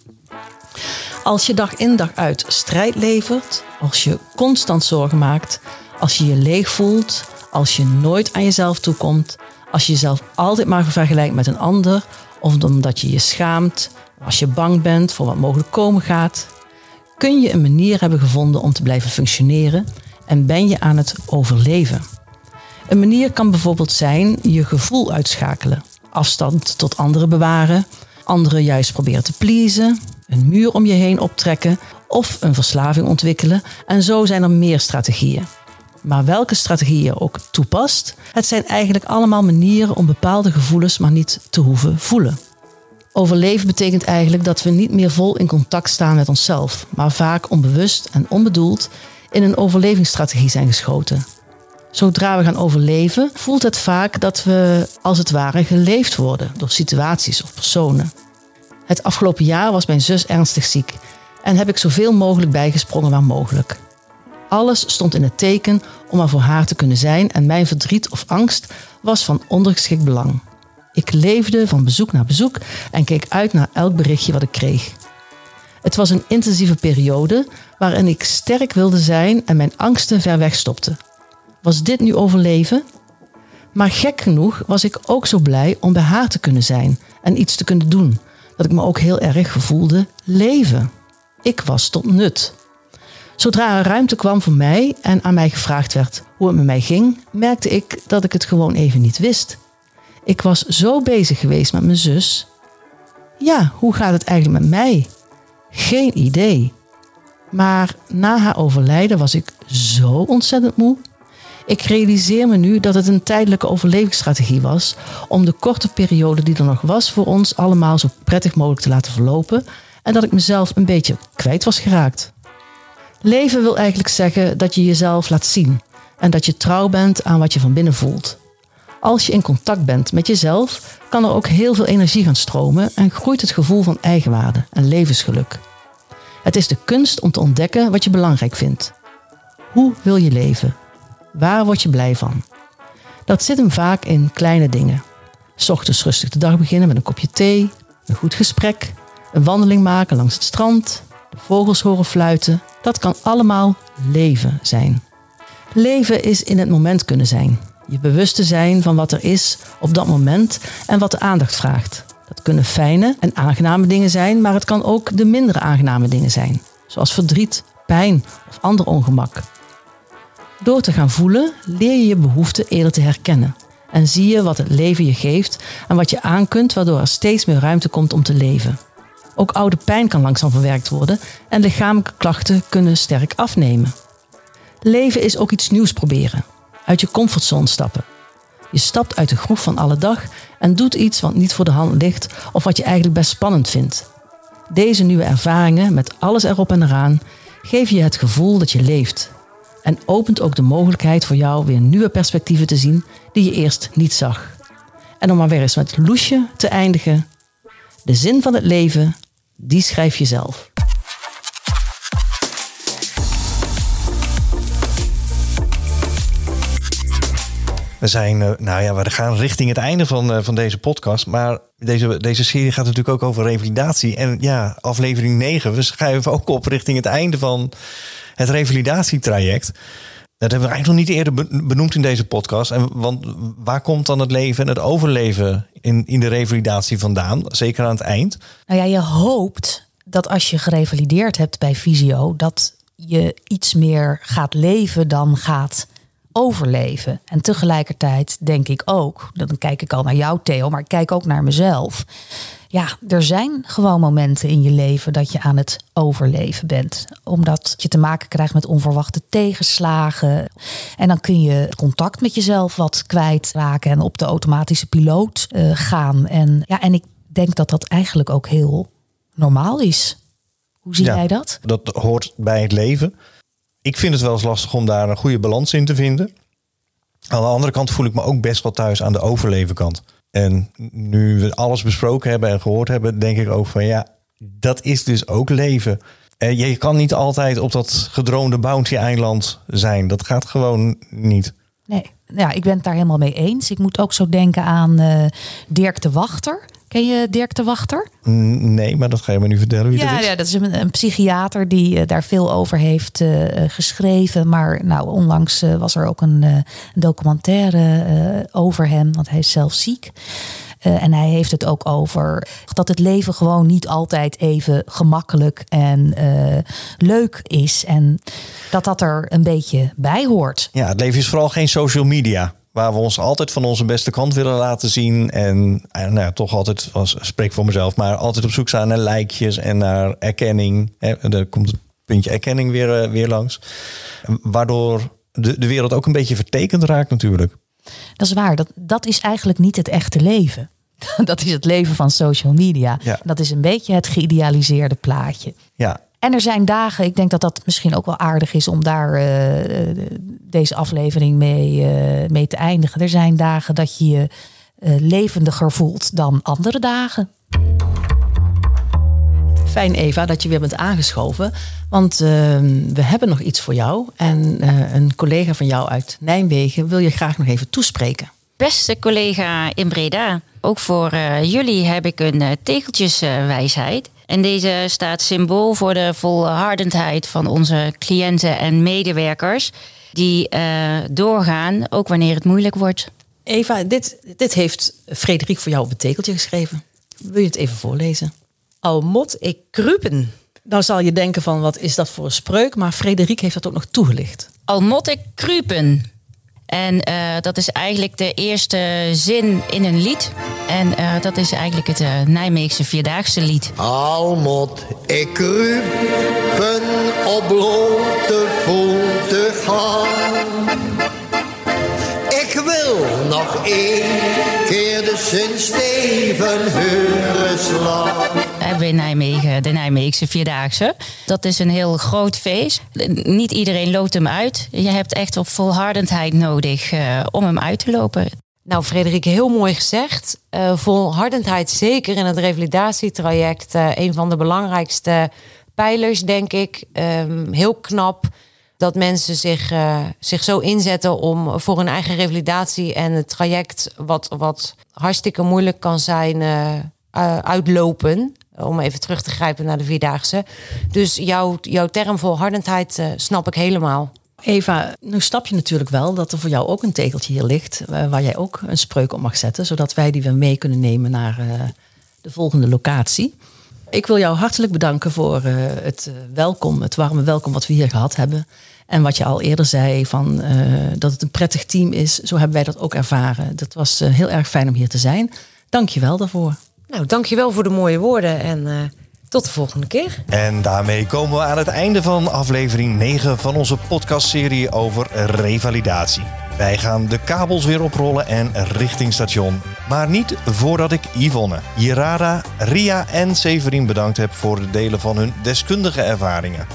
Als je dag in dag uit strijd levert, als je constant zorgen maakt, als je je leeg voelt, als je nooit aan jezelf toekomt, als je jezelf altijd maar vergelijkt met een ander, of omdat je je schaamt, als je bang bent voor wat mogelijk komen gaat, kun je een manier hebben gevonden om te blijven functioneren en ben je aan het overleven. Een manier kan bijvoorbeeld zijn je gevoel uitschakelen, afstand tot anderen bewaren, anderen juist proberen te pleasen, een muur om je heen optrekken of een verslaving ontwikkelen. En zo zijn er meer strategieën. Maar welke strategie je ook toepast, het zijn eigenlijk allemaal manieren om bepaalde gevoelens maar niet te hoeven voelen. Overleven betekent eigenlijk dat we niet meer vol in contact staan met onszelf, maar vaak onbewust en onbedoeld in een overlevingsstrategie zijn geschoten. Zodra we gaan overleven, voelt het vaak dat we als het ware geleefd worden door situaties of personen. Het afgelopen jaar was mijn zus ernstig ziek en heb ik zoveel mogelijk bijgesprongen waar mogelijk. Alles stond in het teken om er voor haar te kunnen zijn en mijn verdriet of angst was van ondergeschikt belang. Ik leefde van bezoek naar bezoek en keek uit naar elk berichtje wat ik kreeg. Het was een intensieve periode waarin ik sterk wilde zijn en mijn angsten ver weg stopte. Was dit nu overleven? Maar gek genoeg was ik ook zo blij om bij haar te kunnen zijn en iets te kunnen doen, dat ik me ook heel erg voelde leven. Ik was tot nut. Zodra er ruimte kwam voor mij en aan mij gevraagd werd hoe het met mij ging, merkte ik dat ik het gewoon even niet wist. Ik was zo bezig geweest met mijn zus. Ja, hoe gaat het eigenlijk met mij? Geen idee. Maar na haar overlijden was ik zo ontzettend moe. Ik realiseer me nu dat het een tijdelijke overlevingsstrategie was om de korte periode die er nog was voor ons allemaal zo prettig mogelijk te laten verlopen en dat ik mezelf een beetje kwijt was geraakt. Leven wil eigenlijk zeggen dat je jezelf laat zien en dat je trouw bent aan wat je van binnen voelt. Als je in contact bent met jezelf, kan er ook heel veel energie gaan stromen en groeit het gevoel van eigenwaarde en levensgeluk. Het is de kunst om te ontdekken wat je belangrijk vindt. Hoe wil je leven? Waar word je blij van? Dat zit hem vaak in kleine dingen. S ochtends rustig de dag beginnen met een kopje thee, een goed gesprek, een wandeling maken langs het strand, vogels horen fluiten. Dat kan allemaal leven zijn. Leven is in het moment kunnen zijn. Je bewust te zijn van wat er is op dat moment en wat de aandacht vraagt. Dat kunnen fijne en aangename dingen zijn, maar het kan ook de minder aangename dingen zijn, zoals verdriet, pijn of ander ongemak. Door te gaan voelen leer je je behoeften eerder te herkennen en zie je wat het leven je geeft en wat je aan kunt, waardoor er steeds meer ruimte komt om te leven. Ook oude pijn kan langzaam verwerkt worden en lichamelijke klachten kunnen sterk afnemen. Leven is ook iets nieuws proberen, uit je comfortzone stappen. Je stapt uit de groef van alle dag en doet iets wat niet voor de hand ligt of wat je eigenlijk best spannend vindt. Deze nieuwe ervaringen met alles erop en eraan geven je het gevoel dat je leeft en opent ook de mogelijkheid voor jou weer nieuwe perspectieven te zien die je eerst niet zag. En om maar weer eens met Loesje te eindigen. De zin van het leven, die schrijf je zelf. We zijn, eh, nou ja, we gaan richting het einde van, eh, van deze podcast. Maar deze, deze serie gaat natuurlijk ook over revalidatie. En ja, aflevering 9, we schuiven ook op richting het einde van het revalidatietraject. Dat hebben we eigenlijk nog niet eerder benoemd in deze podcast. En, want waar komt dan het leven en het overleven in, in de revalidatie vandaan? Zeker aan het eind. Nou ja, je hoopt dat als je gerevalideerd hebt bij Visio, dat je iets meer gaat leven dan gaat overleven. En tegelijkertijd denk ik ook, dan kijk ik al naar jou Theo, maar ik kijk ook naar mezelf. Ja, er zijn gewoon momenten in je leven dat je aan het overleven bent. Omdat je te maken krijgt met onverwachte tegenslagen. En dan kun je contact met jezelf wat kwijtraken en op de automatische piloot uh, gaan. En, ja, en ik denk dat dat eigenlijk ook heel normaal is. Hoe zie jij dat? Dat hoort bij het leven ik vind het wel eens lastig om daar een goede balans in te vinden. Aan de andere kant voel ik me ook best wel thuis aan de overleven kant. En nu we alles besproken hebben en gehoord hebben, denk ik ook van ja, dat is dus ook leven. En je kan niet altijd op dat gedroomde bounty-eiland zijn. Dat gaat gewoon niet. Nee, ja, ik ben het daar helemaal mee eens. Ik moet ook zo denken aan uh, Dirk de Wachter. Ken je Dirk de Wachter? Nee, maar dat ga je me nu vertellen. Wie ja, dat is. ja, dat is een, een psychiater die uh, daar veel over heeft uh, geschreven. Maar nou, onlangs uh, was er ook een, een documentaire over hem, want hij is zelf ziek. en hij heeft het ook over dat het leven gewoon niet altijd even gemakkelijk en leuk is. En dat dat er een beetje bij hoort. Ja, het leven is vooral geen social media waar we ons altijd van onze beste kant willen laten zien. En, en nou ja, toch altijd, als spreek voor mezelf, maar altijd op zoek zijn naar lijkjes en naar erkenning. Hè, er komt het puntje erkenning weer, uh, weer langs. Waardoor de, de wereld ook een beetje vertekend raakt natuurlijk. Dat is waar. Dat, dat is eigenlijk niet het echte leven. Dat is het leven van social media. Ja. Dat is een beetje het geïdealiseerde plaatje. Ja, en er zijn dagen, ik denk dat dat misschien ook wel aardig is om daar uh, deze aflevering mee, uh, mee te eindigen. Er zijn dagen dat je je levendiger voelt dan andere dagen. Fijn Eva dat je weer bent aangeschoven. Want uh, we hebben nog iets voor jou. En uh, een collega van jou uit Nijmegen wil je graag nog even toespreken. Beste collega in Breda, ook voor uh, jullie heb ik een uh, tegeltjeswijsheid. En deze staat symbool voor de volhardendheid van onze cliënten en medewerkers. Die doorgaan, ook wanneer het moeilijk wordt. Eva, dit, dit heeft Frederik voor jou op het tegeltje geschreven. Wil je het even voorlezen? Al mot ik krupen. Nou zal je denken van wat is dat voor een spreuk, maar Frederik heeft dat ook nog toegelicht. Al mot ik krupen. En uh, dat is eigenlijk de eerste zin in een lied. En uh, dat is eigenlijk het uh, Nijmeegse Vierdaagse lied. Al mot ik krupen op blote voeten gaan. Ik wil nog één keer de Sint-Steven horen slaan. Hebben we in Nijmegen de Nijmeegse Vierdaagse. Dat is een heel groot feest. Niet iedereen loopt hem uit. Je hebt echt op volhardendheid nodig uh, om hem uit te lopen. Nou, Frederik, heel mooi gezegd. Uh, volhardendheid zeker in het revalidatietraject. Uh, een van de belangrijkste pijlers, denk ik. Um, heel knap dat mensen zich, uh, zich zo inzetten om voor hun eigen revalidatie en het traject, wat, wat hartstikke moeilijk kan zijn, uitlopen. Om even terug te grijpen naar de vierdaagse. Dus jouw, jouw term volhardendheid snap ik helemaal. Eva, nu snap je natuurlijk wel dat er voor jou ook een tegeltje hier ligt. waar jij ook een spreuk op mag zetten. Zodat wij die weer mee kunnen nemen naar de volgende locatie. Ik wil jou hartelijk bedanken voor uh, het welkom, het warme welkom wat we hier gehad hebben. En wat je al eerder zei, van, dat het een prettig team is. Zo hebben wij dat ook ervaren. Dat was heel erg fijn om hier te zijn. Dank je wel daarvoor. Nou, dank je wel voor de mooie woorden en tot de volgende keer. En daarmee komen we aan het einde van aflevering 9 van onze podcastserie over revalidatie. Wij gaan de kabels weer oprollen en richting station. Maar niet voordat ik Yvonne, Jirada, Ria en Severin bedankt heb voor het delen van hun deskundige ervaringen.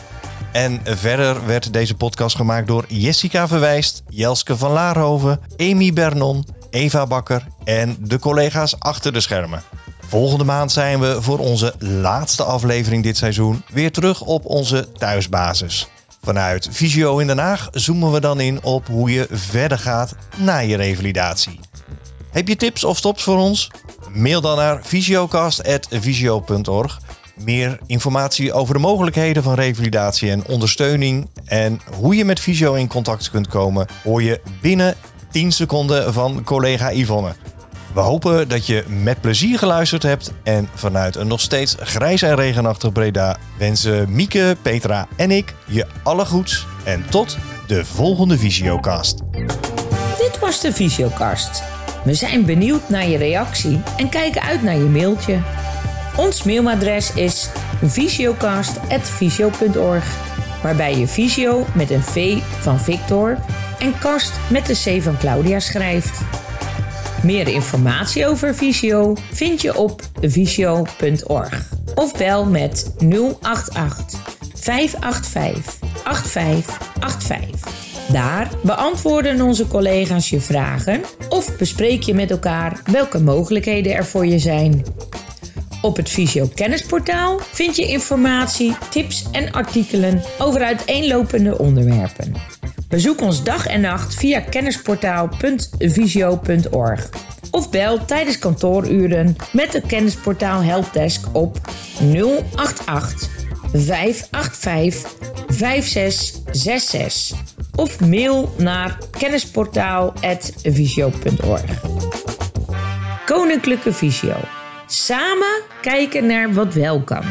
En verder werd deze podcast gemaakt door Jessica Verwijst, Jelske van Laarhoven, Amy Bernon, Eva Bakker en de collega's achter de schermen. Volgende maand zijn we voor onze laatste aflevering dit seizoen weer terug op onze thuisbasis. Vanuit Visio in Den Haag zoomen we dan in op hoe je verder gaat na je revalidatie. Heb je tips of stops voor ons? Mail dan naar visiocast.visio.org. Meer informatie over de mogelijkheden van revalidatie en ondersteuning en hoe je met Visio in contact kunt komen, hoor je binnen 10 seconden van collega Yvonne. We hopen dat je met plezier geluisterd hebt en vanuit een nog steeds grijs en regenachtig Breda wensen Mieke, Petra en ik je alle goeds en tot de volgende Visiocast. Dit was de Visiocast. We zijn benieuwd naar je reactie en kijken uit naar je mailtje. Ons mailadres is visiocast.visio.org, waarbij je visio met een V van Victor en kast met de C van Claudia schrijft. Meer informatie over Visio vind je op visio.org of bel met 088 585 8585. Daar beantwoorden onze collega's je vragen of bespreek je met elkaar welke mogelijkheden er voor je zijn. Op het Visio Kennisportaal vind je informatie, tips en artikelen over uiteenlopende onderwerpen. Bezoek ons dag en nacht via kennisportaal.visio.org of bel tijdens kantooruren met de Kennisportaal Helpdesk op 088 585 5666 of mail naar kennisportaal.visio.org. Koninklijke Visio. Samen kijken naar wat wel kan.